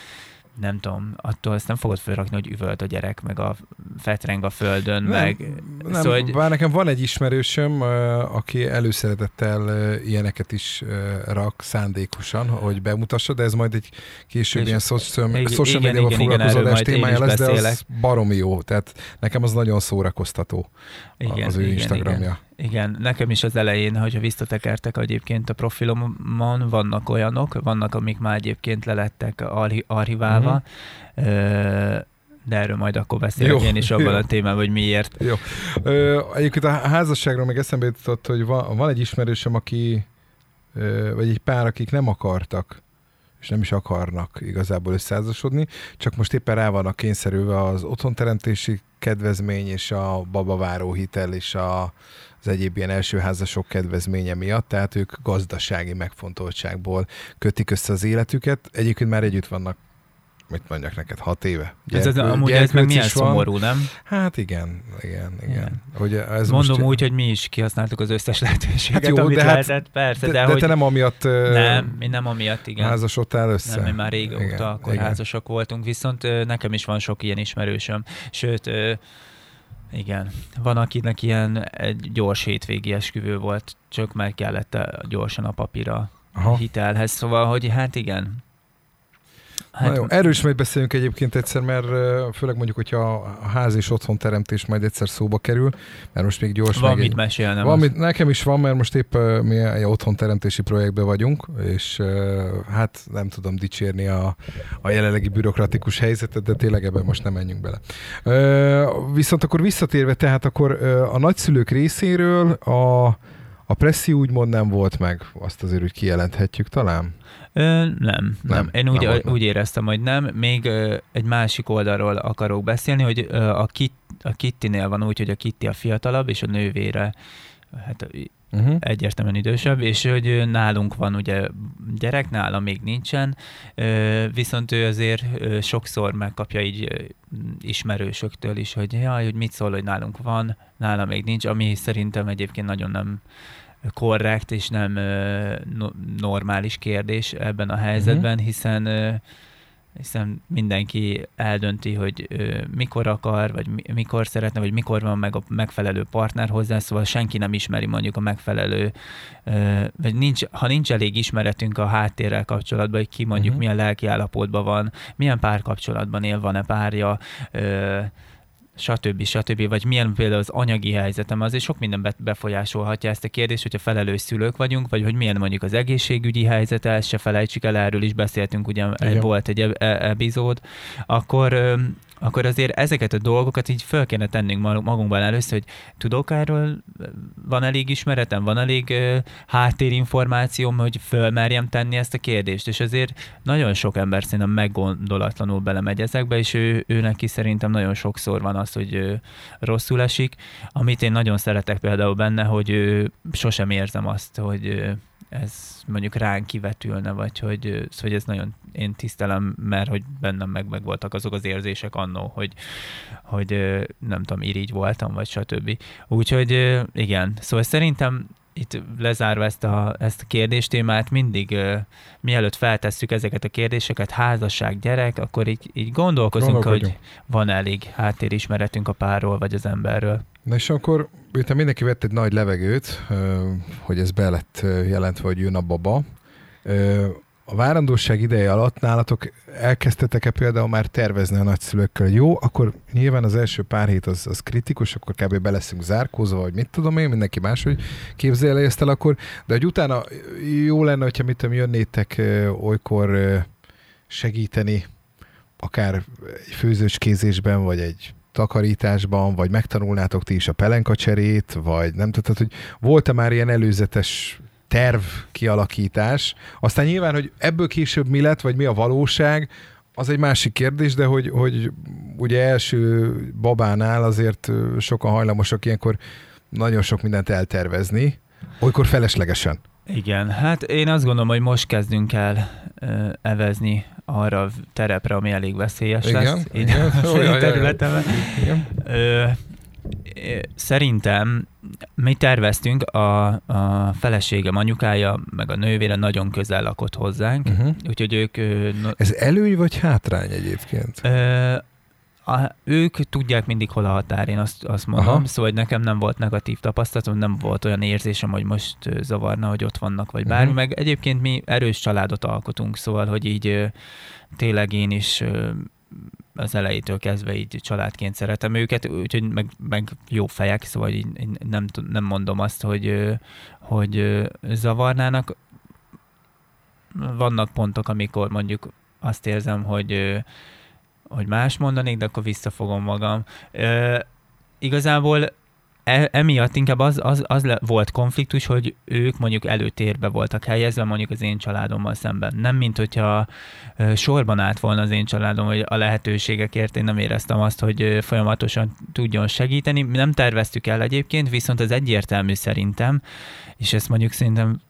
nem tudom, attól ezt nem fogod felrakni, hogy üvölt a gyerek, meg a fetreng a földön, nem, meg... Nem, szóval, hogy... bár nekem van egy ismerősöm, aki előszeretettel ilyeneket is rak szándékosan, hogy bemutassa, de ez majd egy később és ilyen social médiával foglalkozó adás témája lesz, beszélek. de az baromi jó. Tehát nekem az nagyon szórakoztató igen, az ő igen, Instagramja. Igen. Igen, nekem is az elején, hogyha visszatekertek egyébként a profilomon, vannak olyanok, vannak, amik már egyébként lelettek archiválva, uh-huh. de erről majd akkor beszélek jó, én is abban jó. a témában, hogy miért. Jó. Ö, egyébként a házasságról még eszembe jutott, hogy van, van egy ismerősöm, aki, vagy egy pár, akik nem akartak és nem is akarnak igazából összeházasodni, csak most éppen rá vannak kényszerülve az otthonteremtési kedvezmény és a babaváró hitel és a, az egyéb ilyen elsőházasok kedvezménye miatt, tehát ők gazdasági megfontoltságból kötik össze az életüket. Egyébként már együtt vannak mit mondjak neked, hat éve. Gyerkő, ez, ez, amúgy ez meg milyen szomorú, nem? Hát igen, igen, igen. igen. Hogy ez Mondom most... úgy, hogy mi is kihasználtuk az összes lehetőséget, hát jó, amit de hát lehetett, persze. De, de, de hogy... te nem amiatt Nem, mi nem amiatt, igen. Házasodtál össze? Nem, mi már régóta igen, akkor igen. házasok voltunk, viszont nekem is van sok ilyen ismerősöm. Sőt, igen. Van, akinek ilyen egy gyors hétvégi esküvő volt, csak meg kellett gyorsan a papíra Aha. hitelhez. Szóval, hogy hát igen, Hát, Na jó, erről is majd beszélünk egyébként egyszer, mert főleg mondjuk, hogyha a ház és otthon teremtés majd egyszer szóba kerül, mert most még gyors. Van mit mesélnem. Van mit, nekem is van, mert most épp mi egy otthon teremtési projektben vagyunk, és hát nem tudom dicsérni a, a jelenlegi bürokratikus helyzetet, de tényleg ebben most nem menjünk bele. Viszont akkor visszatérve, tehát akkor a nagyszülők részéről a, a presszi úgymond nem volt meg, azt azért úgy kijelenthetjük talán? Ö, nem, nem, nem. Én úgy, nem úgy éreztem, hogy nem. Még ö, egy másik oldalról akarok beszélni, hogy ö, a, Kit, a Kittinél van úgy, hogy a Kitti a fiatalabb, és a nővére hát uh-huh. egyértelműen idősebb, és hogy nálunk van ugye gyerek, nála még nincsen, viszont ő azért sokszor megkapja így ismerősöktől is, hogy jaj, hogy mit szól, hogy nálunk van, nála még nincs, ami szerintem egyébként nagyon nem korrekt és nem normális kérdés ebben a helyzetben, uh-huh. hiszen hiszen mindenki eldönti, hogy mikor akar, vagy mikor szeretne, vagy mikor van meg a megfelelő partner hozzá, szóval senki nem ismeri mondjuk a megfelelő, vagy nincs, ha nincs elég ismeretünk a háttérrel kapcsolatban, hogy ki mondjuk uh-huh. milyen lelki állapotban van, milyen párkapcsolatban él, van-e párja, stb. stb. Vagy milyen például az anyagi helyzetem, azért sok minden befolyásolhatja ezt a kérdést, hogyha felelős szülők vagyunk, vagy hogy milyen mondjuk az egészségügyi helyzete, ezt se felejtsük el, erről is beszéltünk, ugye Igen. volt egy e- e- epizód, akkor akkor azért ezeket a dolgokat így föl kéne tennünk magunkban először, hogy tudok erről, van elég ismeretem, van elég háttérinformációm, hogy fölmerjem tenni ezt a kérdést, és azért nagyon sok ember szerintem meggondolatlanul belemegy ezekbe, és ő, ő neki szerintem nagyon sokszor van az, hogy rosszul esik, amit én nagyon szeretek például benne, hogy sosem érzem azt, hogy ez mondjuk ránk kivetülne, vagy hogy, hogy ez nagyon én tisztelem, mert hogy bennem meg, meg voltak azok az érzések annó, hogy, hogy nem tudom, irigy voltam, vagy stb. Úgyhogy igen, szóval szerintem itt lezárva ezt a, ezt a kérdéstémát, mindig uh, mielőtt feltesszük ezeket a kérdéseket, házasság, gyerek, akkor így, így gondolkozunk, hogy van elég háttérismeretünk a párról, vagy az emberről. Na és akkor miután mindenki vett egy nagy levegőt, hogy ez be lett jelentve, hogy jön a baba, a várandóság ideje alatt nálatok elkezdtetek-e például már tervezni a nagyszülőkkel, jó, akkor nyilván az első pár hét az, az kritikus, akkor kb. be leszünk zárkózva, vagy mit tudom én, mindenki máshogy képzelje ezt el akkor, de hogy utána jó lenne, hogyha mit tudom, jönnétek olykor segíteni, akár egy főzőcskézésben, vagy egy takarításban, vagy megtanulnátok ti is a pelenkacserét, vagy nem tudtad, hogy volt-e már ilyen előzetes terv kialakítás. Aztán nyilván, hogy ebből később mi lett, vagy mi a valóság, az egy másik kérdés, de hogy, hogy ugye első babánál azért sokan hajlamosak ilyenkor nagyon sok mindent eltervezni, olykor feleslegesen. Igen, hát én azt gondolom, hogy most kezdünk el evezni arra a terepre, ami elég veszélyes igen, lesz. Igen, igen. területemben. Igen. szerintem mi terveztünk, a, a feleségem anyukája, meg a nővére nagyon közel lakott hozzánk, uh-huh. úgyhogy ők... No, Ez előny vagy hátrány egyébként? Ö, a, ők tudják mindig, hol a határ, én azt, azt mondom, Aha. szóval hogy nekem nem volt negatív tapasztalatom, nem volt olyan érzésem, hogy most zavarna, hogy ott vannak, vagy bármi, uh-huh. meg egyébként mi erős családot alkotunk, szóval, hogy így tényleg én is az elejétől kezdve így családként szeretem őket, úgyhogy meg, meg jó fejek, szóval így nem, nem mondom azt, hogy, hogy zavarnának. Vannak pontok, amikor mondjuk azt érzem, hogy, hogy más mondanék, de akkor visszafogom magam. Igazából e, emiatt inkább az, az, az le, volt konfliktus, hogy ők mondjuk előtérbe voltak helyezve, mondjuk az én családommal szemben. Nem, mint hogyha sorban állt volna az én családom, hogy a lehetőségekért én nem éreztem azt, hogy folyamatosan tudjon segíteni. Nem terveztük el egyébként, viszont az egyértelmű szerintem, és ezt mondjuk szerintem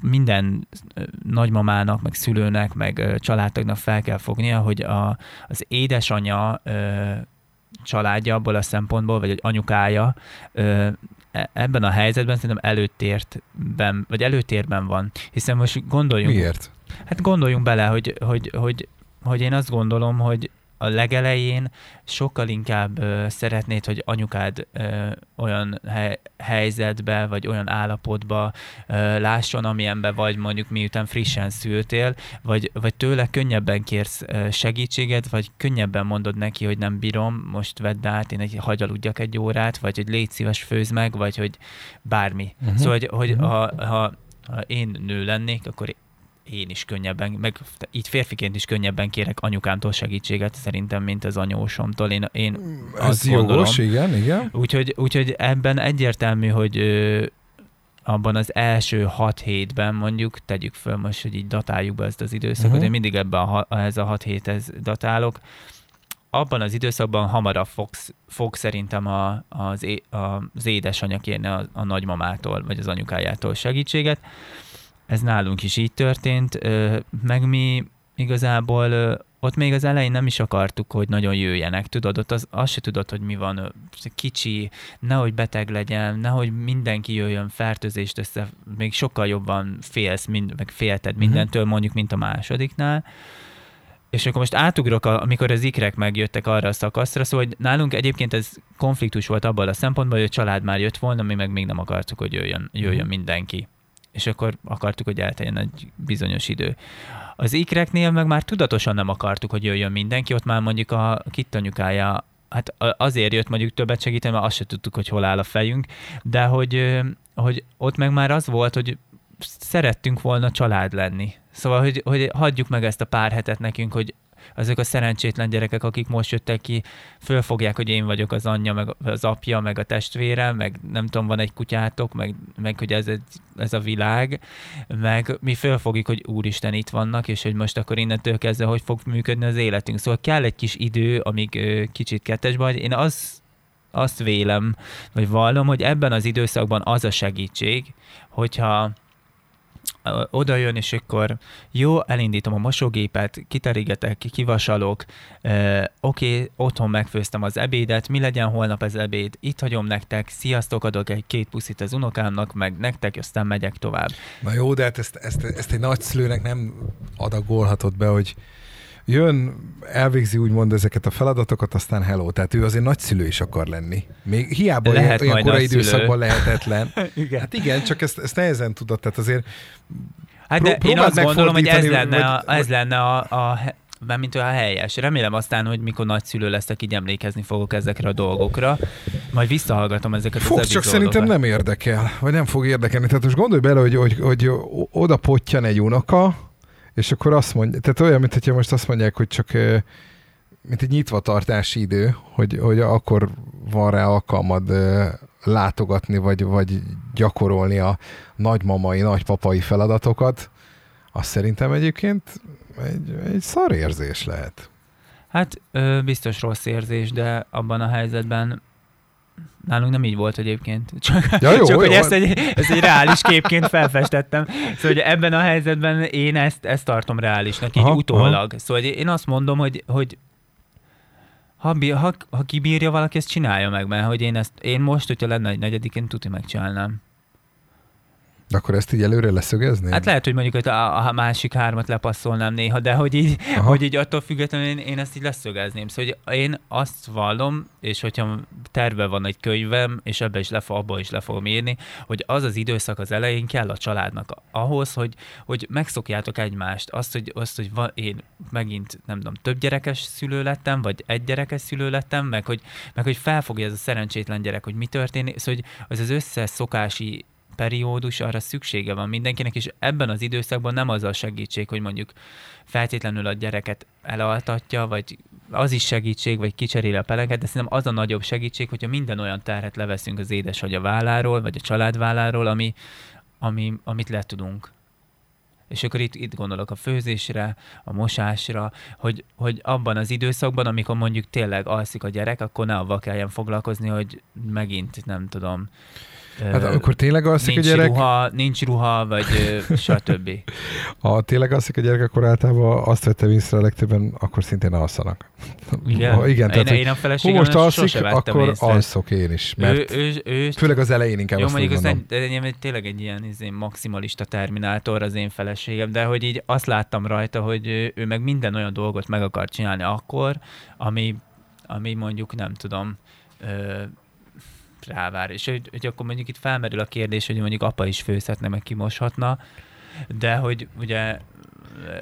minden nagymamának, meg szülőnek, meg családtagnak fel kell fognia, hogy a, az édesanyja családja abból a szempontból, vagy egy anyukája e, ebben a helyzetben szerintem előtérben, vagy előtérben van. Hiszen most gondoljunk... Miért? Hát gondoljunk bele, hogy, hogy, hogy, hogy én azt gondolom, hogy a legelején sokkal inkább ö, szeretnéd, hogy anyukád ö, olyan hely, helyzetbe, vagy olyan állapotba ö, lásson, amilyenben vagy mondjuk miután frissen szültél, vagy, vagy tőle könnyebben kérsz ö, segítséget, vagy könnyebben mondod neki, hogy nem bírom, most vedd át, én egy hagyaludjak egy órát, vagy hogy légy szíves, főz meg, vagy hogy bármi. Uh-huh. Szóval, hogy, hogy uh-huh. ha, ha, ha én nő lennék, akkor én is könnyebben, meg így férfiként is könnyebben kérek anyukámtól segítséget szerintem, mint az anyósomtól. Én, én Ez azt jogos, gondolom. igen, igen. Úgyhogy, úgyhogy ebben egyértelmű, hogy abban az első hat hétben mondjuk, tegyük föl most, hogy így datáljuk be ezt az időszakot, uh-huh. én mindig ebben a, ez a hat héthez datálok, abban az időszakban hamarabb fog, fog szerintem a, az, é, az édesanyja kérni a, a nagymamától, vagy az anyukájától segítséget ez nálunk is így történt, meg mi igazából ott még az elején nem is akartuk, hogy nagyon jöjjenek, tudod, ott az, azt se tudod, hogy mi van, kicsi, nehogy beteg legyen, nehogy mindenki jöjjön fertőzést össze, még sokkal jobban félsz, mind, meg félted mhm. mindentől, mondjuk, mint a másodiknál. És akkor most átugrok, amikor az ikrek megjöttek arra a szakaszra, szóval hogy nálunk egyébként ez konfliktus volt abban a szempontból, hogy a család már jött volna, mi meg még nem akartuk, hogy jöjjön, jöjjön mhm. mindenki és akkor akartuk, hogy elteljen egy bizonyos idő. Az ikreknél meg már tudatosan nem akartuk, hogy jöjjön mindenki, ott már mondjuk a kittanyukája hát azért jött mondjuk többet segíteni, mert azt se tudtuk, hogy hol áll a fejünk, de hogy, hogy ott meg már az volt, hogy szerettünk volna család lenni. Szóval, hogy, hogy hagyjuk meg ezt a pár hetet nekünk, hogy azok a szerencsétlen gyerekek, akik most jöttek ki, fölfogják, hogy én vagyok az anyja, meg az apja, meg a testvére, meg nem tudom, van egy kutyátok, meg, meg hogy ez, egy, ez a világ, meg mi fölfogjuk, hogy úristen itt vannak, és hogy most akkor innentől kezdve hogy fog működni az életünk. Szóval kell egy kis idő, amíg kicsit kettesbe vagy. Én az, azt vélem, vagy vallom, hogy ebben az időszakban az a segítség, hogyha oda jön, és akkor jó, elindítom a mosógépet, kiterígetek, kivasalok, oké, okay, otthon megfőztem az ebédet, mi legyen holnap az ebéd, itt hagyom nektek, sziasztok, adok egy két puszit az unokámnak, meg nektek, aztán megyek tovább. Na jó, de hát ezt, ezt, ezt egy nagyszülőnek nem adagolhatod be, hogy jön, elvégzi úgymond ezeket a feladatokat, aztán hello. Tehát ő azért nagyszülő is akar lenni. Még hiába Lehet olyan korai időszakban lehetetlen. (laughs) igen. Hát igen, csak ezt, ezt nehezen tudod. Tehát azért Hát de én azt gondolom, hogy ez lenne, vagy, a, ez lenne a, a mint a helyes. Remélem aztán, hogy mikor nagyszülő leszek, így emlékezni fogok ezekre a dolgokra. Majd visszahallgatom ezeket Fog, az csak szerintem nem érdekel, vagy nem fog érdekelni. Tehát most gondolj bele, hogy, hogy, hogy oda potyan egy unoka, és akkor azt mondja, tehát olyan, mint hogyha most azt mondják, hogy csak mint egy nyitva tartási idő, hogy, hogy akkor van rá alkalmad látogatni, vagy, vagy gyakorolni a nagymamai, nagypapai feladatokat, az szerintem egyébként egy, egy szar érzés lehet. Hát biztos rossz érzés, de abban a helyzetben Nálunk nem így volt egyébként. (laughs) Csak, ja, jó, csak jó, hogy ezt egy, ezt egy reális képként felfestettem. Szóval hogy ebben a helyzetben én ezt, ezt tartom reálisnak, így aha, utólag. Aha. Szóval én azt mondom, hogy, hogy ha, ha, ha kibírja valaki, ezt csinálja meg, mert hogy én, ezt, én most, hogyha lenne egy negyedikén, tuti megcsinálnám. De akkor ezt így előre leszögezni? Hát lehet, hogy mondjuk a, a másik hármat lepasszolnám néha, de hogy így, hogy így attól függetlenül én, én ezt így leszögezném. Szóval hogy én azt vallom, és hogyha terve van egy könyvem, és ebbe is lefog, abba is le fogom írni, hogy az az időszak az elején kell a családnak ahhoz, hogy, hogy megszokjátok egymást. Azt, hogy, azt, hogy va, én megint, nem tudom, több gyerekes szülő lettem, vagy egy gyerekes szülő lettem, meg hogy, meg hogy felfogja ez a szerencsétlen gyerek, hogy mi történik, szóval hogy az az összes szokási periódus, arra szüksége van mindenkinek, és ebben az időszakban nem az a segítség, hogy mondjuk feltétlenül a gyereket elaltatja, vagy az is segítség, vagy kicseréli a peleket, de szerintem az a nagyobb segítség, hogyha minden olyan terhet leveszünk az édesanyja válláról, vagy a család válláról, ami, ami, amit le tudunk. És akkor itt, itt gondolok a főzésre, a mosásra, hogy, hogy abban az időszakban, amikor mondjuk tényleg alszik a gyerek, akkor ne avval kelljen foglalkozni, hogy megint, nem tudom, Hát akkor tényleg alszik nincs a gyerek? Ruha, nincs ruha, vagy stb. (laughs) Ha tényleg alszik a gyerek, akkor általában azt vettem észre a legtöbben, akkor szintén alszanak. Igen? Ha, igen tehát, én, én a feleségem most alszik, akkor észre. alszok én is. Mert ő, ő, ő, főleg az elején inkább jó, azt mondjuk az egy, tényleg egy ilyen izé, maximalista terminátor az én feleségem, de hogy így azt láttam rajta, hogy ő meg minden olyan dolgot meg akar csinálni akkor, ami, ami mondjuk nem tudom, rávár. És hogy, hogy akkor mondjuk itt felmerül a kérdés, hogy mondjuk apa is főzhetne, meg kimoshatna, de hogy ugye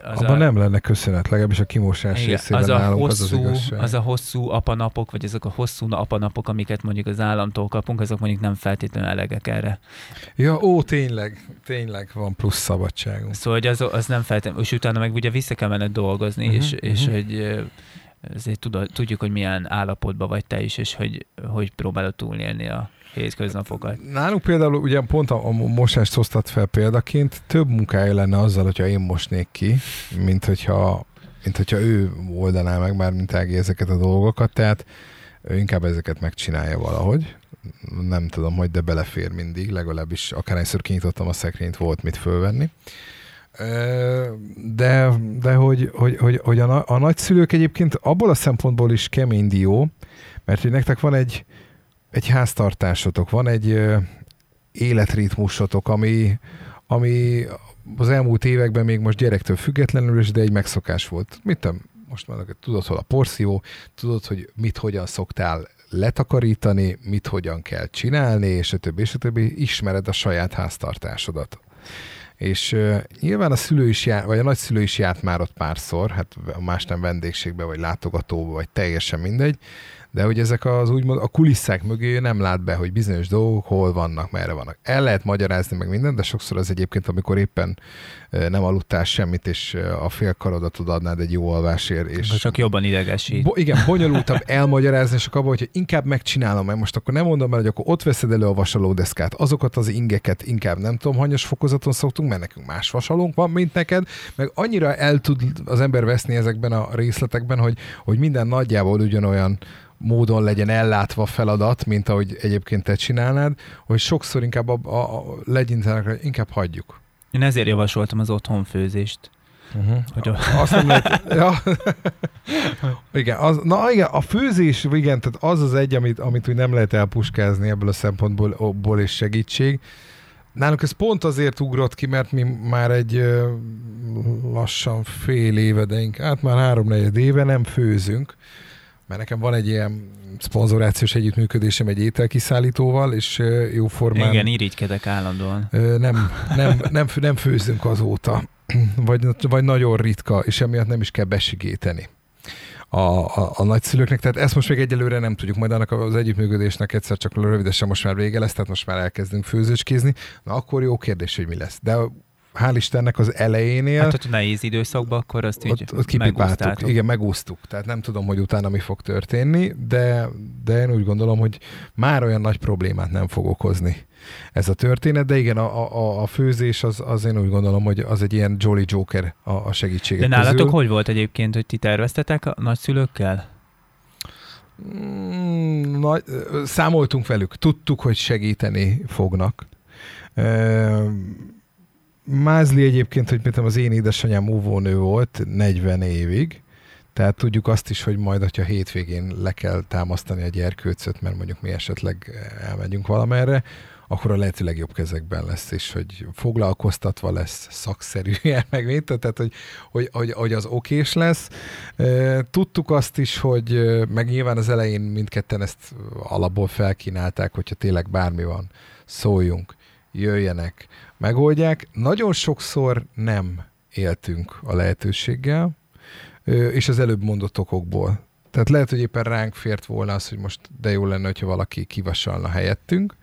az Abban a, nem lenne köszönet, legalábbis a kimosás igen, részében az a nálunk hosszú, az az igazság. Az a hosszú apanapok, vagy azok a hosszú apanapok, amiket mondjuk az államtól kapunk, azok mondjuk nem feltétlenül elegek erre. Ja, ó, tényleg, tényleg van plusz szabadságunk. Szóval hogy az, az nem feltétlenül, és utána meg ugye vissza kell menned dolgozni, uh-huh, és, uh-huh. és hogy ezért tudjuk, hogy milyen állapotban vagy te is, és hogy, hogy próbálod túlélni a hétköznapokat. Nálunk például ugye pont a, a mosást hoztat fel példaként, több munkája lenne azzal, hogyha én mosnék ki, mint hogyha, mint hogyha ő oldaná meg már, mint Ági ezeket a dolgokat, tehát ő inkább ezeket megcsinálja valahogy. Nem tudom, hogy de belefér mindig, legalábbis akárhányszor kinyitottam a szekrényt, volt mit fölvenni. De, de hogy, hogy, hogy, hogy a, a nagyszülők egyébként abból a szempontból is kemény dió, mert hogy nektek van egy, egy háztartásotok, van egy életritmusotok, ami, ami az elmúlt években még most gyerektől függetlenül is, de egy megszokás volt. Mit tudom, most már tudod, hol a porció, tudod, hogy mit hogyan szoktál letakarítani, mit hogyan kell csinálni, és a többi, és a többi, ismered a saját háztartásodat. És uh, nyilván a szülő is jár, vagy a nagyszülő is járt már ott párszor, hát más nem vendégségbe, vagy látogatóba, vagy teljesen mindegy, de hogy ezek az úgymond a kulisszák mögé nem lát be, hogy bizonyos dolgok hol vannak, merre vannak. El lehet magyarázni meg mindent, de sokszor az egyébként, amikor éppen nem aludtál semmit, és a fél karodat adnád egy jó alvásért. És csak jobban idegesít. Bo- igen, bonyolultabb (laughs) elmagyarázni, és akkor hogy inkább megcsinálom, mert most akkor nem mondom el, hogy akkor ott veszed elő a vasalódeszkát, azokat az ingeket inkább nem tudom, hanyas fokozaton szoktunk, mert nekünk más vasalónk van, mint neked, meg annyira el tud az ember veszni ezekben a részletekben, hogy, hogy minden nagyjából ugyanolyan módon legyen ellátva feladat, mint ahogy egyébként te csinálnád, hogy sokszor inkább a, a, a legyintenek, inkább hagyjuk. Én ezért javasoltam az otthonfőzést. Uh-huh. Hogy a... Azt nem lehet, (laughs) ja. igen, az, na igen, a főzés, igen, tehát az az egy, amit, amit úgy nem lehet elpuskázni ebből a szempontból is segítség. Nálunk ez pont azért ugrott ki, mert mi már egy lassan fél éve, de inkább, hát már három-negyed éve nem főzünk mert nekem van egy ilyen szponzorációs együttműködésem egy ételkiszállítóval, és jó formán... Igen, irigykedek állandóan. Nem, nem, nem, nem főzünk azóta, vagy, vagy nagyon ritka, és emiatt nem is kell besigéteni a, a, a nagyszülőknek. Tehát ezt most még egyelőre nem tudjuk, majd annak az együttműködésnek egyszer csak rövidesen most már vége lesz, tehát most már elkezdünk főzőskézni. Na akkor jó kérdés, hogy mi lesz. De hál' Istennek az elejénél... Hát, hogy nehéz időszakban, akkor azt így ott, ott megúsztuk. Igen, megúsztuk. Tehát nem tudom, hogy utána mi fog történni, de, de én úgy gondolom, hogy már olyan nagy problémát nem fog okozni ez a történet, de igen, a, a, a főzés az, az én úgy gondolom, hogy az egy ilyen Jolly Joker a, a segítségek De nálatok közül. hogy volt egyébként, hogy ti terveztetek a nagyszülőkkel? Mm, nagy, számoltunk velük, tudtuk, hogy segíteni fognak. Mázli egyébként, hogy mit az én édesanyám óvónő volt 40 évig, Tehát tudjuk azt is, hogy majd, hogyha hétvégén le kell támasztani a gyerkőcöt, mert mondjuk mi esetleg elmegyünk valamerre, akkor a lehető legjobb kezekben lesz, és hogy foglalkoztatva lesz szakszerűen, (laughs) meg mit, tehát hogy, hogy, hogy, hogy az okés lesz. Tudtuk azt is, hogy meg nyilván az elején mindketten ezt alapból felkínálták, hogyha tényleg bármi van, szóljunk, jöjjenek, megoldják. Nagyon sokszor nem éltünk a lehetőséggel, és az előbb mondott okokból. Tehát lehet, hogy éppen ránk fért volna az, hogy most de jó lenne, hogyha valaki kivasalna helyettünk,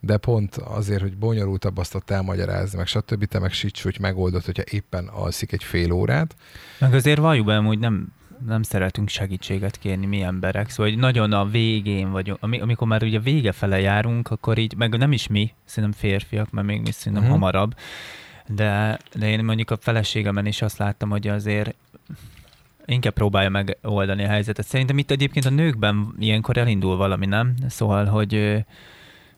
de pont azért, hogy bonyolultabb azt ott elmagyarázni, meg stb. te meg sics, hogy megoldott, hogyha éppen alszik egy fél órát. Meg azért valljuk be, hogy nem, nem szeretünk segítséget kérni mi emberek, szóval hogy nagyon a végén vagyunk, amikor már ugye vége fele járunk, akkor így, meg nem is mi, szerintem férfiak, mert még mi szerintem uh-huh. hamarabb, de, de én mondjuk a feleségemen is azt láttam, hogy azért inkább próbálja megoldani a helyzetet. Szerintem itt egyébként a nőkben ilyenkor elindul valami, nem? Szóval, hogy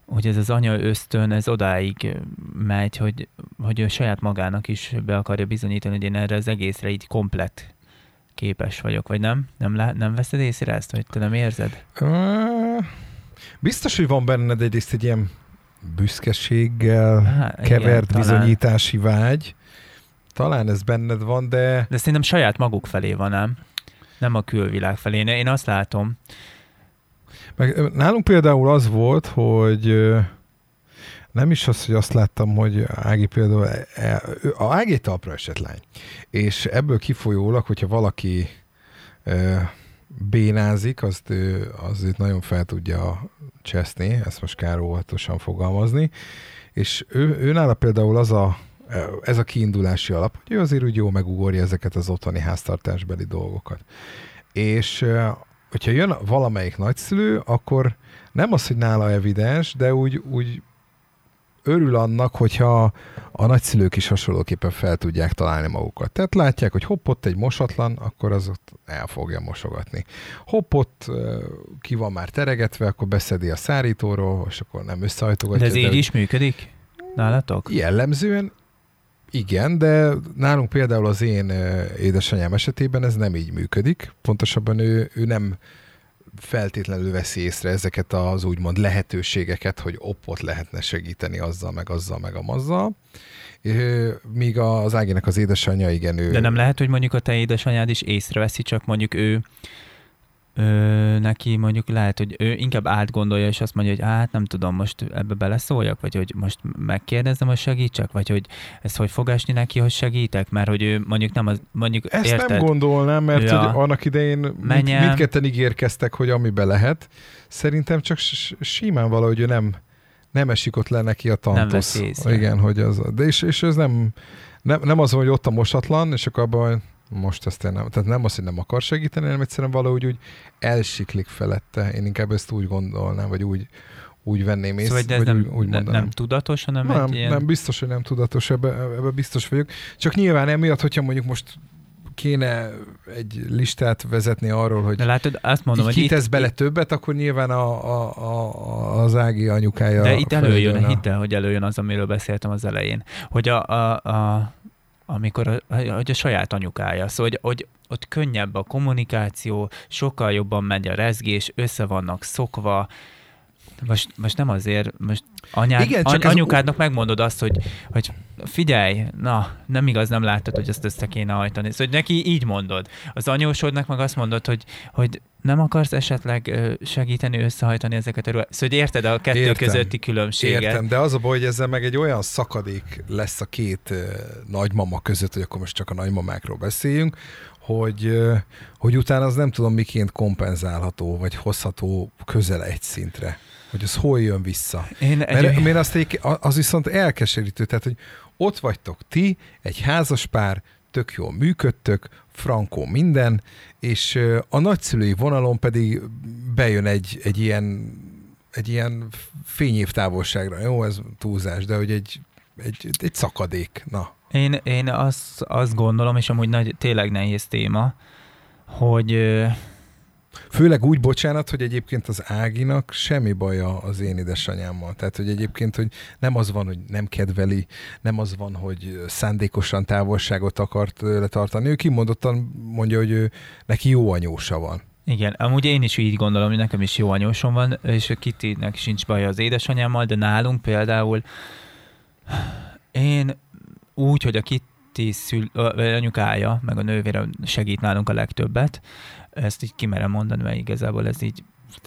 hogy ez az anya ösztön, ez odáig megy, hogy, hogy ő saját magának is be akarja bizonyítani, hogy én erre az egészre így komplet képes vagyok, vagy nem? Nem, lá- nem veszed észre ezt, vagy te nem érzed? Biztos, hogy van benned egyrészt egy ilyen büszkeséggel Há, kevert igen, bizonyítási talán. vágy. Talán ez benned van, de... De szerintem saját maguk felé van, nem? Nem a külvilág felé. Én azt látom, meg nálunk például az volt, hogy nem is az, hogy azt láttam, hogy Ági például, e, e, a Ági talpra esett lány. És ebből kifolyólag, hogyha valaki bénázik, azt ő, az őt nagyon fel tudja cseszni, ezt most kár óvatosan fogalmazni, és ő, ő nála például az a, ez a kiindulási alap, hogy ő azért úgy jó megugorja ezeket az otthoni háztartásbeli dolgokat. És hogyha jön valamelyik nagyszülő, akkor nem az, hogy nála evidens, de úgy, úgy örül annak, hogyha a nagyszülők is hasonlóképpen fel tudják találni magukat. Tehát látják, hogy hopp, ott egy mosatlan, akkor az ott el fogja mosogatni. Hopp, ott ki van már teregetve, akkor beszedi a szárítóról, és akkor nem összehajtogatja. De ez így de, is működik nálatok? Jellemzően igen, de nálunk például az én édesanyám esetében ez nem így működik. Pontosabban ő, ő nem feltétlenül veszi észre ezeket az úgymond lehetőségeket, hogy oppot lehetne segíteni azzal, meg azzal, meg amazzal. Míg az Áginek az édesanyja, igen, ő... De nem lehet, hogy mondjuk a te édesanyád is észreveszi, csak mondjuk ő ö, neki mondjuk lehet, hogy ő inkább átgondolja, és azt mondja, hogy hát nem tudom, most ebbe beleszóljak, vagy hogy most megkérdezem, hogy segítsek, vagy hogy ez hogy fog esni neki, hogy segítek, mert hogy ő mondjuk nem az, mondjuk Ezt érted? nem gondolnám, mert ja, hogy annak idején mind, mindketten ígérkeztek, hogy amibe lehet. Szerintem csak simán valahogy ő nem, nem esik ott le neki a tantosz. Nem Igen, hogy az, de és, és ez nem, nem, nem az, hogy ott a mosatlan, és akkor abban most azt én nem, tehát nem az, hogy nem akar segíteni, hanem egyszerűen valahogy úgy elsiklik felette. Én inkább ezt úgy gondolnám, vagy úgy, úgy venném észre. Szóval, de ez nem, úgy, úgy nem tudatos, hanem nem, egy ilyen... Nem, biztos, hogy nem tudatos, ebbe, ebbe biztos vagyok. Csak nyilván emiatt, hogyha mondjuk most kéne egy listát vezetni arról, hogy De látod, azt mondom, hogy kitesz itt, bele itt, többet, akkor nyilván a, a, a, az Ági anyukája De itt előjön, a... hidd hogy előjön az, amiről beszéltem az elején. Hogy a, a, a amikor a, hogy a saját anyukája. Szóval, hogy, hogy ott könnyebb a kommunikáció, sokkal jobban megy a rezgés, össze vannak szokva, most, most nem azért, most anyád, Igen, csak anyukádnak ez... megmondod azt, hogy, hogy figyelj, na, nem igaz, nem láttad, hogy ezt össze kéne hajtani. Szóval hogy neki így mondod. Az anyósodnak meg azt mondod, hogy, hogy nem akarsz esetleg segíteni összehajtani ezeket a ruhát? Szóval hogy érted a kettő Értem. közötti különbséget? Értem, de az a baj, hogy ezzel meg egy olyan szakadék lesz a két nagymama között, hogy akkor most csak a nagymamákról beszéljünk, hogy, hogy utána az nem tudom miként kompenzálható, vagy hozható közel egy szintre hogy az hol jön vissza. Én Mert. Mert azt egy, az viszont elkeserítő, tehát hogy ott vagytok ti, egy házas pár, tök jól működtök, frankó minden, és a nagyszülői vonalon pedig bejön egy, egy ilyen egy ilyen fényév távolságra. Jó, ez túlzás, de hogy egy, egy, egy szakadék. Na. Én, én azt, azt gondolom, és amúgy nagy, tényleg nehéz téma, hogy Főleg úgy, bocsánat, hogy egyébként az Áginak semmi baja az én édesanyámmal. Tehát, hogy egyébként, hogy nem az van, hogy nem kedveli, nem az van, hogy szándékosan távolságot akart tőle tartani. Ő kimondottan mondja, hogy ő, neki jó anyósa van. Igen, amúgy én is így gondolom, hogy nekem is jó anyósom van, és a Kittynek sincs baja az édesanyámmal, de nálunk például én úgy, hogy a Kitty szül, anyukája, meg a nővére segít nálunk a legtöbbet, ezt így kimerem mondani, mert igazából ez így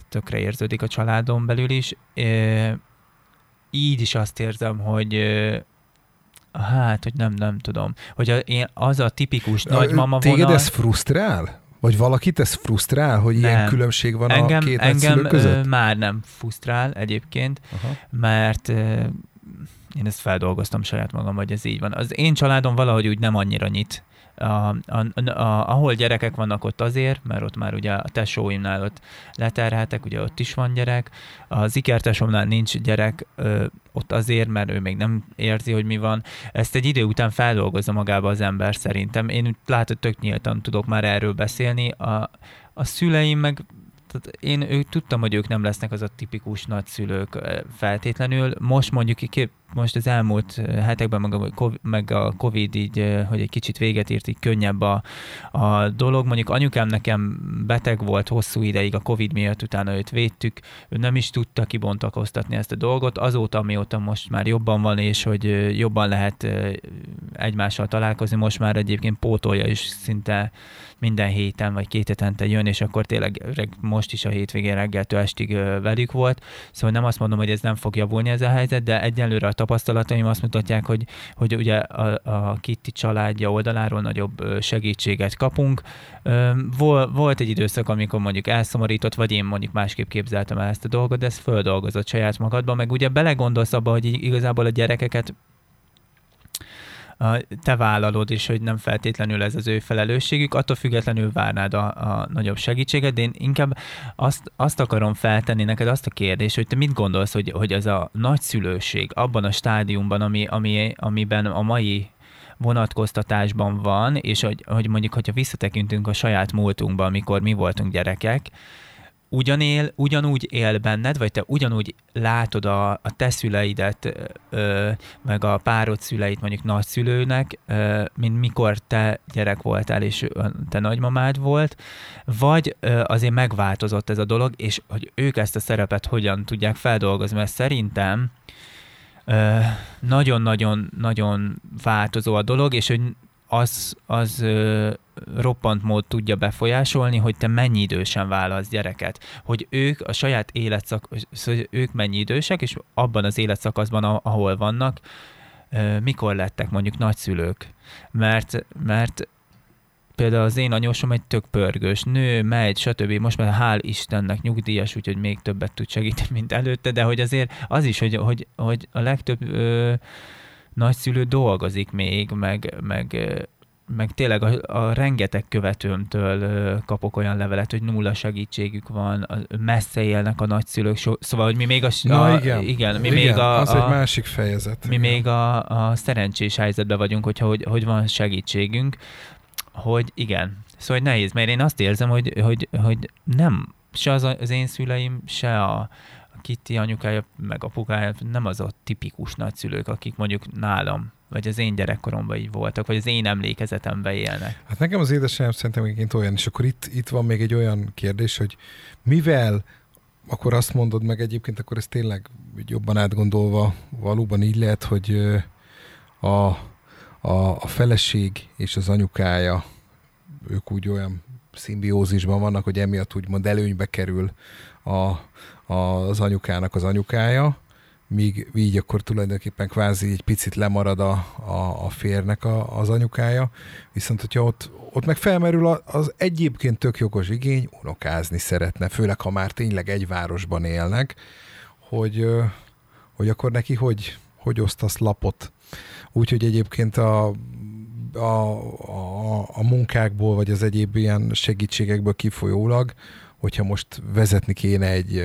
tökre érződik a családon belül is. Így is azt érzem, hogy hát, hogy nem, nem tudom, hogy a, én, az a tipikus nagymama Téged vonal... ez frusztrál? Vagy valakit ez frusztrál, hogy nem. ilyen különbség van engem, a két engem között? már nem frusztrál egyébként, Aha. mert én ezt feldolgoztam saját magam, hogy ez így van. Az én családom valahogy úgy nem annyira nyit a, a, a, ahol gyerekek vannak ott azért, mert ott már ugye a tesóimnál ott leterheltek, ugye ott is van gyerek, az ikertesomnál nincs gyerek, ö, ott azért, mert ő még nem érzi, hogy mi van. Ezt egy idő után feldolgozza magába az ember szerintem. Én látod, tök nyíltan tudok már erről beszélni. A, a szüleim meg tehát én ők, tudtam, hogy ők nem lesznek az a tipikus nagyszülők feltétlenül. Most mondjuk most az elmúlt hetekben, meg a, meg a Covid így, hogy egy kicsit véget írt, így könnyebb a, a dolog. Mondjuk anyukám nekem beteg volt hosszú ideig a Covid miatt, utána őt védtük, ő nem is tudta kibontakoztatni ezt a dolgot. Azóta, amióta most már jobban van, és hogy jobban lehet egymással találkozni, most már egyébként pótolja is szinte minden héten vagy két hetente jön, és akkor tényleg most is a hétvégén reggeltől estig velük volt. Szóval nem azt mondom, hogy ez nem fog javulni ez a helyzet, de egyelőre a tapasztalataim azt mutatják, hogy, hogy ugye a, a Kitty családja oldaláról nagyobb segítséget kapunk. Volt egy időszak, amikor mondjuk elszomorított, vagy én mondjuk másképp képzeltem el ezt a dolgot, de ez földolgozott saját magadban, meg ugye belegondolsz abba, hogy igazából a gyerekeket te vállalod is, hogy nem feltétlenül ez az ő felelősségük, attól függetlenül várnád a, a nagyobb segítséget, de én inkább azt, azt akarom feltenni neked azt a kérdést, hogy te mit gondolsz, hogy, hogy ez a nagyszülőség abban a stádiumban, ami, ami, amiben a mai vonatkoztatásban van, és hogy, hogy mondjuk, hogyha visszatekintünk a saját múltunkba, amikor mi voltunk gyerekek, ugyanél, ugyanúgy él benned, vagy te ugyanúgy látod a, a te szüleidet, ö, meg a párod szüleit mondjuk nagyszülőnek, ö, mint mikor te gyerek voltál, és te nagymamád volt, vagy ö, azért megváltozott ez a dolog, és hogy ők ezt a szerepet hogyan tudják feldolgozni, mert szerintem nagyon-nagyon-nagyon változó a dolog, és hogy az, az ö, roppant mód tudja befolyásolni, hogy te mennyi idősen válasz gyereket. Hogy ők a saját életszak, szóval ők mennyi idősek, és abban az életszakaszban, ahol vannak, ö, mikor lettek mondjuk nagyszülők. Mert, mert például az én anyósom egy tök pörgős nő, megy, stb. Most már hál' Istennek nyugdíjas, úgyhogy még többet tud segíteni, mint előtte, de hogy azért az is, hogy, hogy, hogy a legtöbb ö, nagyszülő dolgozik még, meg, meg, meg tényleg a, a rengeteg követőmtől kapok olyan levelet, hogy nulla segítségük van, messze élnek a nagyszülők, so, szóval, hogy mi még a... Na a, igen, igen, mi igen, még a, az a, egy másik fejezet. Mi igen. még a, a szerencsés helyzetben vagyunk, hogyha hogy, hogy van segítségünk, hogy igen. Szóval hogy nehéz, mert én azt érzem, hogy, hogy, hogy nem se az, az én szüleim, se a, Kitty anyukája, meg apukája nem az a tipikus nagyszülők, akik mondjuk nálam, vagy az én gyerekkoromban így voltak, vagy az én emlékezetemben élnek. Hát nekem az édesanyám szerintem egyébként olyan, és akkor itt, itt van még egy olyan kérdés, hogy mivel akkor azt mondod meg egyébként, akkor ez tényleg jobban átgondolva valóban így lehet, hogy a, a, a feleség és az anyukája, ők úgy olyan szimbiózisban vannak, hogy emiatt úgymond előnybe kerül a, az anyukának az anyukája, míg így akkor tulajdonképpen kvázi egy picit lemarad a, a, a férnek a, az anyukája, viszont hogyha ott, ott meg felmerül az egyébként tök jogos igény, unokázni szeretne, főleg ha már tényleg egy városban élnek, hogy, hogy akkor neki hogy, hogy osztasz lapot. Úgyhogy egyébként a, a, a, a munkákból, vagy az egyéb ilyen segítségekből kifolyólag hogyha most vezetni kéne egy,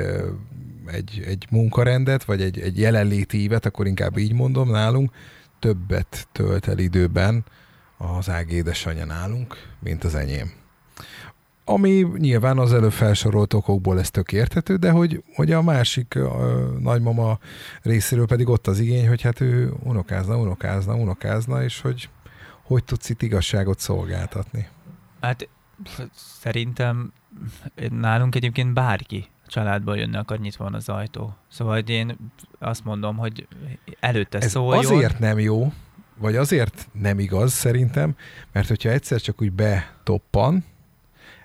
egy, egy munkarendet, vagy egy, egy jelenléti évet, akkor inkább így mondom nálunk, többet tölt el időben az Ág édesanyja nálunk, mint az enyém. Ami nyilván az előbb felsorolt okokból ez tök érthető, de hogy, hogy a másik a nagymama részéről pedig ott az igény, hogy hát ő unokázna, unokázna, unokázna, és hogy hogy tudsz itt igazságot szolgáltatni. Hát szerintem nálunk egyébként bárki családból jönne, akkor nyitva van az ajtó. Szóval én azt mondom, hogy előtte Ez szóljon. azért nem jó, vagy azért nem igaz szerintem, mert hogyha egyszer csak úgy betoppan,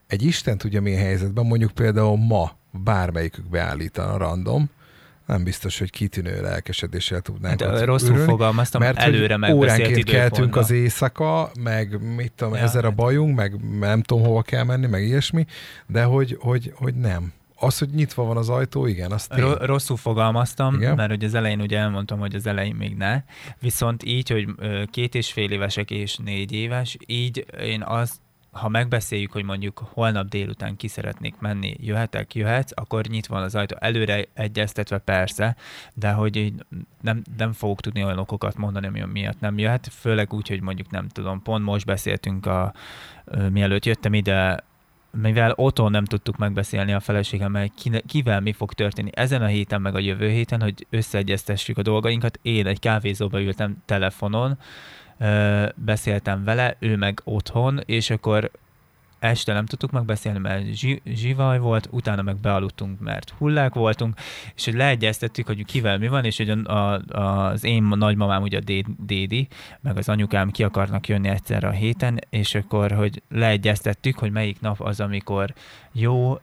egy Isten tudja milyen helyzetben, mondjuk például ma bármelyikük beállítana random, nem biztos, hogy kitűnő lelkesedéssel tudnánk Hát, rosszul ürülni, fogalmaztam, mert előre megbeszélt keltünk az éjszaka, meg mit tudom, Ja, ezer a hát- bajunk, meg nem tudom hova kell menni, meg ilyesmi, de hogy, hogy, hogy nem. Az, hogy nyitva van az ajtó, igen, azt. Ro- rosszul fogalmaztam, Igen? Mert hogy az elején ugye elmondtam, hogy az elején még ne. Viszont így, hogy két és fél évesek és négy éves, így én azt ha megbeszéljük, hogy mondjuk holnap délután ki szeretnék menni, jöhetek, jöhetsz, akkor nyitva van az ajtó. Előre egyeztetve persze, de hogy nem, nem fogok tudni olyan okokat mondani, ami miatt nem jöhet, főleg úgy, hogy mondjuk nem tudom, pont most beszéltünk a, mielőtt jöttem ide, mivel otthon nem tudtuk megbeszélni a feleségemmel, ki- kivel mi fog történni ezen a héten, meg a jövő héten, hogy összeegyeztessük a dolgainkat. Én egy kávézóba ültem telefonon, beszéltem vele, ő meg otthon, és akkor este nem tudtuk megbeszélni, mert zsi- zsivaj volt, utána meg bealudtunk, mert hullák voltunk, és hogy leegyeztettük, hogy kivel mi van, és hogy a, a, az én nagymamám, ugye a Dé- Dédi, meg az anyukám ki akarnak jönni egyszerre a héten, és akkor, hogy leegyeztettük, hogy melyik nap az, amikor jó,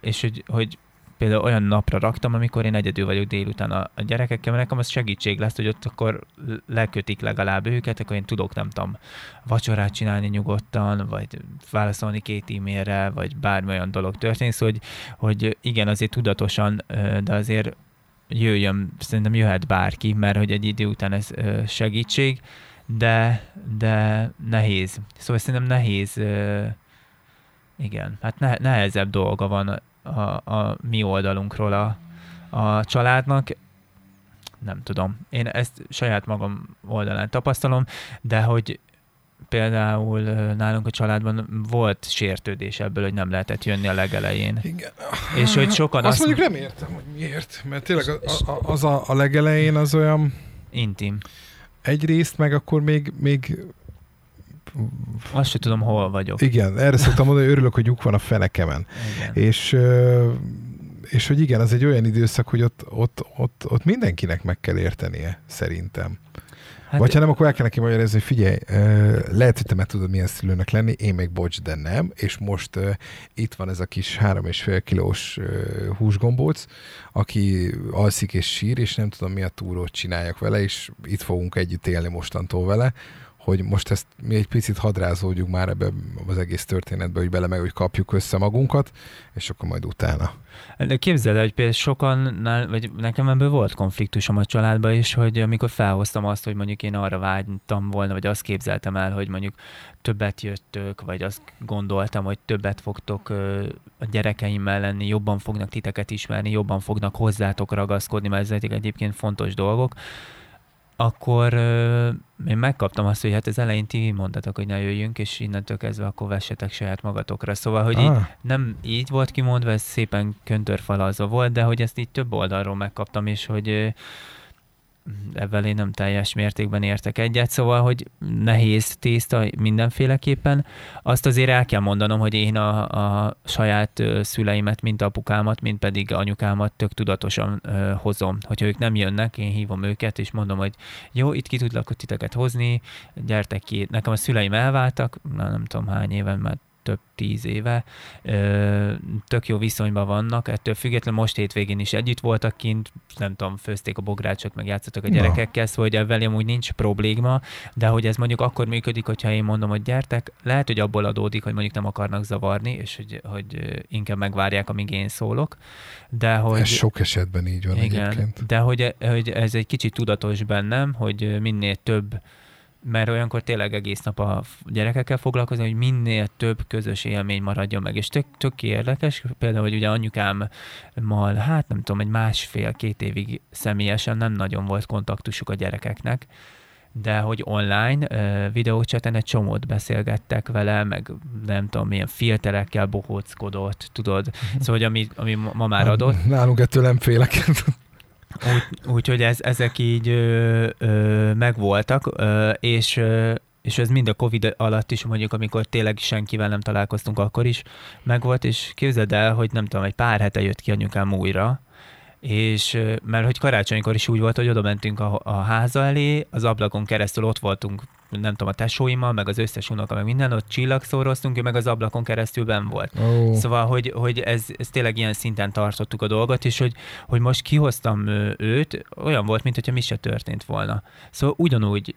és hogy, hogy például olyan napra raktam, amikor én egyedül vagyok délután a, a gyerekekkel, mert nekem az segítség lesz, hogy ott akkor lekötik legalább őket, akkor én tudok, nem tudom, vacsorát csinálni nyugodtan, vagy válaszolni két e-mailre, vagy bármi olyan dolog történik, szóval, hogy, hogy igen, azért tudatosan, de azért jöjjön, szerintem jöhet bárki, mert hogy egy idő után ez segítség, de, de nehéz. Szóval szerintem nehéz, igen, hát ne, nehezebb dolga van a, a mi oldalunkról a, a családnak. Nem tudom. Én ezt saját magam oldalán tapasztalom, de hogy például nálunk a családban volt sértődés ebből, hogy nem lehetett jönni a legelején. Igen. És hogy sokan azt azt, mondjuk nem értem, hogy miért. Mert tényleg a- a- az a, a legelején az olyan intim. egyrészt, meg akkor még, még Azt sem tudom, hol vagyok. igen, erre szoktam mondani, hogy örülök, hogy nyug van a fenekemen. Igen. És, és hogy igen, az egy olyan időszak, hogy ott, ott, ott, ott mindenkinek meg kell értenie, szerintem. Hát, Vagy ha nem, akkor el kell neki magyarázni, hogy figyelj, lehet, hogy te meg tudod milyen szülőnek lenni, én még bocs, de nem, és most uh, itt van ez a kis három és fél kilós uh, húsgombóc, aki alszik és sír, és nem tudom mi a túrót csináljak vele, és itt fogunk együtt élni mostantól vele, hogy most ezt mi egy picit hadrázódjunk már ebbe az egész történetbe, hogy bele meg, hogy kapjuk össze magunkat, és akkor majd utána. De képzeld el, hogy például sokan, vagy nekem ebből volt konfliktusom a családban is, hogy amikor felhoztam azt, hogy mondjuk én arra vágytam volna, vagy azt képzeltem el, hogy mondjuk többet jöttök, vagy azt gondoltam, hogy többet fogtok a gyerekeimmel lenni, jobban fognak titeket ismerni, jobban fognak hozzátok ragaszkodni, mert ezek egyébként fontos dolgok, akkor ö, én megkaptam azt, hogy hát az elején ti mondtatok, hogy ne jöjjünk, és innentől kezdve akkor vessetek saját magatokra. Szóval, hogy így Ah, nem így volt kimondva, ez szépen köntörfalazva volt, de hogy ezt így több oldalról megkaptam, és hogy ö, ebben én nem teljes mértékben értek egyet, szóval, hogy nehéz tészta mindenféleképpen. Azt azért el kell mondanom, hogy én a, a saját szüleimet, mint apukámat, mint pedig anyukámat tök tudatosan ö, hozom. Hogyha ők nem jönnek, én hívom őket, és mondom, hogy jó, itt ki tudlak titeket hozni, gyertek ki. Nekem a szüleim elváltak, na, nem tudom hány éven, már több tíz éve, tök jó viszonyban vannak, ettől függetlenül most hétvégén is együtt voltak kint, nem tudom, főzték a bográcsot, meg játszottak a gyerekekkel, szóval hogy ebben amúgy nincs probléma, de hogy ez mondjuk akkor működik, hogyha én mondom, hogy gyertek, lehet, hogy abból adódik, hogy mondjuk nem akarnak zavarni, és hogy, hogy inkább megvárják, amíg én szólok, de hogy... ez sok esetben így van Igen, egyébként. de hogy, hogy ez egy kicsit tudatos bennem, hogy minél több, mert olyankor tényleg egész nap a gyerekekkel foglalkozni, hogy minél több közös élmény maradjon meg. És tök, tök érdekes, például, hogy ugye anyukámmal, hát nem tudom, egy másfél-két évig személyesen nem nagyon volt kontaktusuk a gyerekeknek, de hogy online videócseten egy csomót beszélgettek vele, meg nem tudom, milyen filterekkel bohóckodott, tudod. Mhm. Szóval, hogy ami, ami ma már adott. Nálunk ettől nem félek. Úgyhogy úgy, ez, ezek így ö, ö, megvoltak, ö, és ö, és ez mind a Covid alatt is, mondjuk amikor tényleg senkivel nem találkoztunk, akkor is megvolt, és képzeld el, hogy nem tudom, egy pár hete jött ki anyukám újra, és mert hogy karácsonykor is úgy volt, hogy oda mentünk a, a háza elé, az ablakon keresztül ott voltunk, nem tudom, a tesóimmal, meg az összes unoka, meg minden, ott csillagszóroztunk, ő meg az ablakon keresztül ben volt. Oh. Szóval, hogy, hogy ez, ez tényleg ilyen szinten tartottuk a dolgot, és hogy, hogy most kihoztam őt, olyan volt, mint hogyha mi se történt volna. Szóval ugyanúgy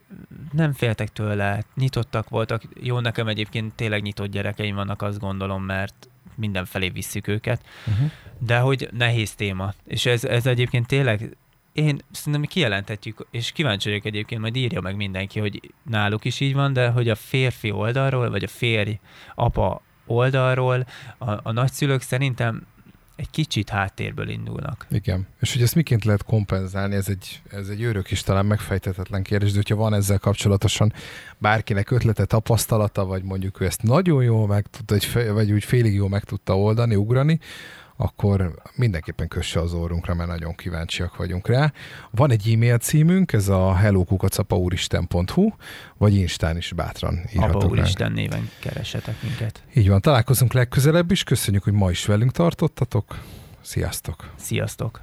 nem féltek tőle, nyitottak voltak. Jó, nekem egyébként tényleg nyitott gyerekeim vannak, azt gondolom, mert mindenfelé visszük őket, uh-huh. de hogy nehéz téma. És ez, ez egyébként tényleg én szerintem kijelenthetjük, és kíváncsi vagyok egyébként, majd írja meg mindenki, hogy náluk is így van, de hogy a férfi oldalról, vagy a férj, apa oldalról a, a nagyszülők szerintem egy kicsit háttérből indulnak. Igen. És hogy ezt miként lehet kompenzálni, ez egy, ez egy őrök is talán megfejtetetlen kérdés, de hogyha van ezzel kapcsolatosan bárkinek ötlete, tapasztalata, vagy mondjuk ő ezt nagyon jól meg tudta, vagy úgy félig jól meg tudta oldani, ugrani, akkor mindenképpen kösse az orrunkra, mert nagyon kíváncsiak vagyunk rá. Van egy e-mail címünk, ez a hellokukacapauristen.hu, vagy Instán is bátran írhatok Apa Úristen néven keresetek minket. Így van, találkozunk legközelebb is. Köszönjük, hogy ma is velünk tartottatok. Sziasztok! Sziasztok!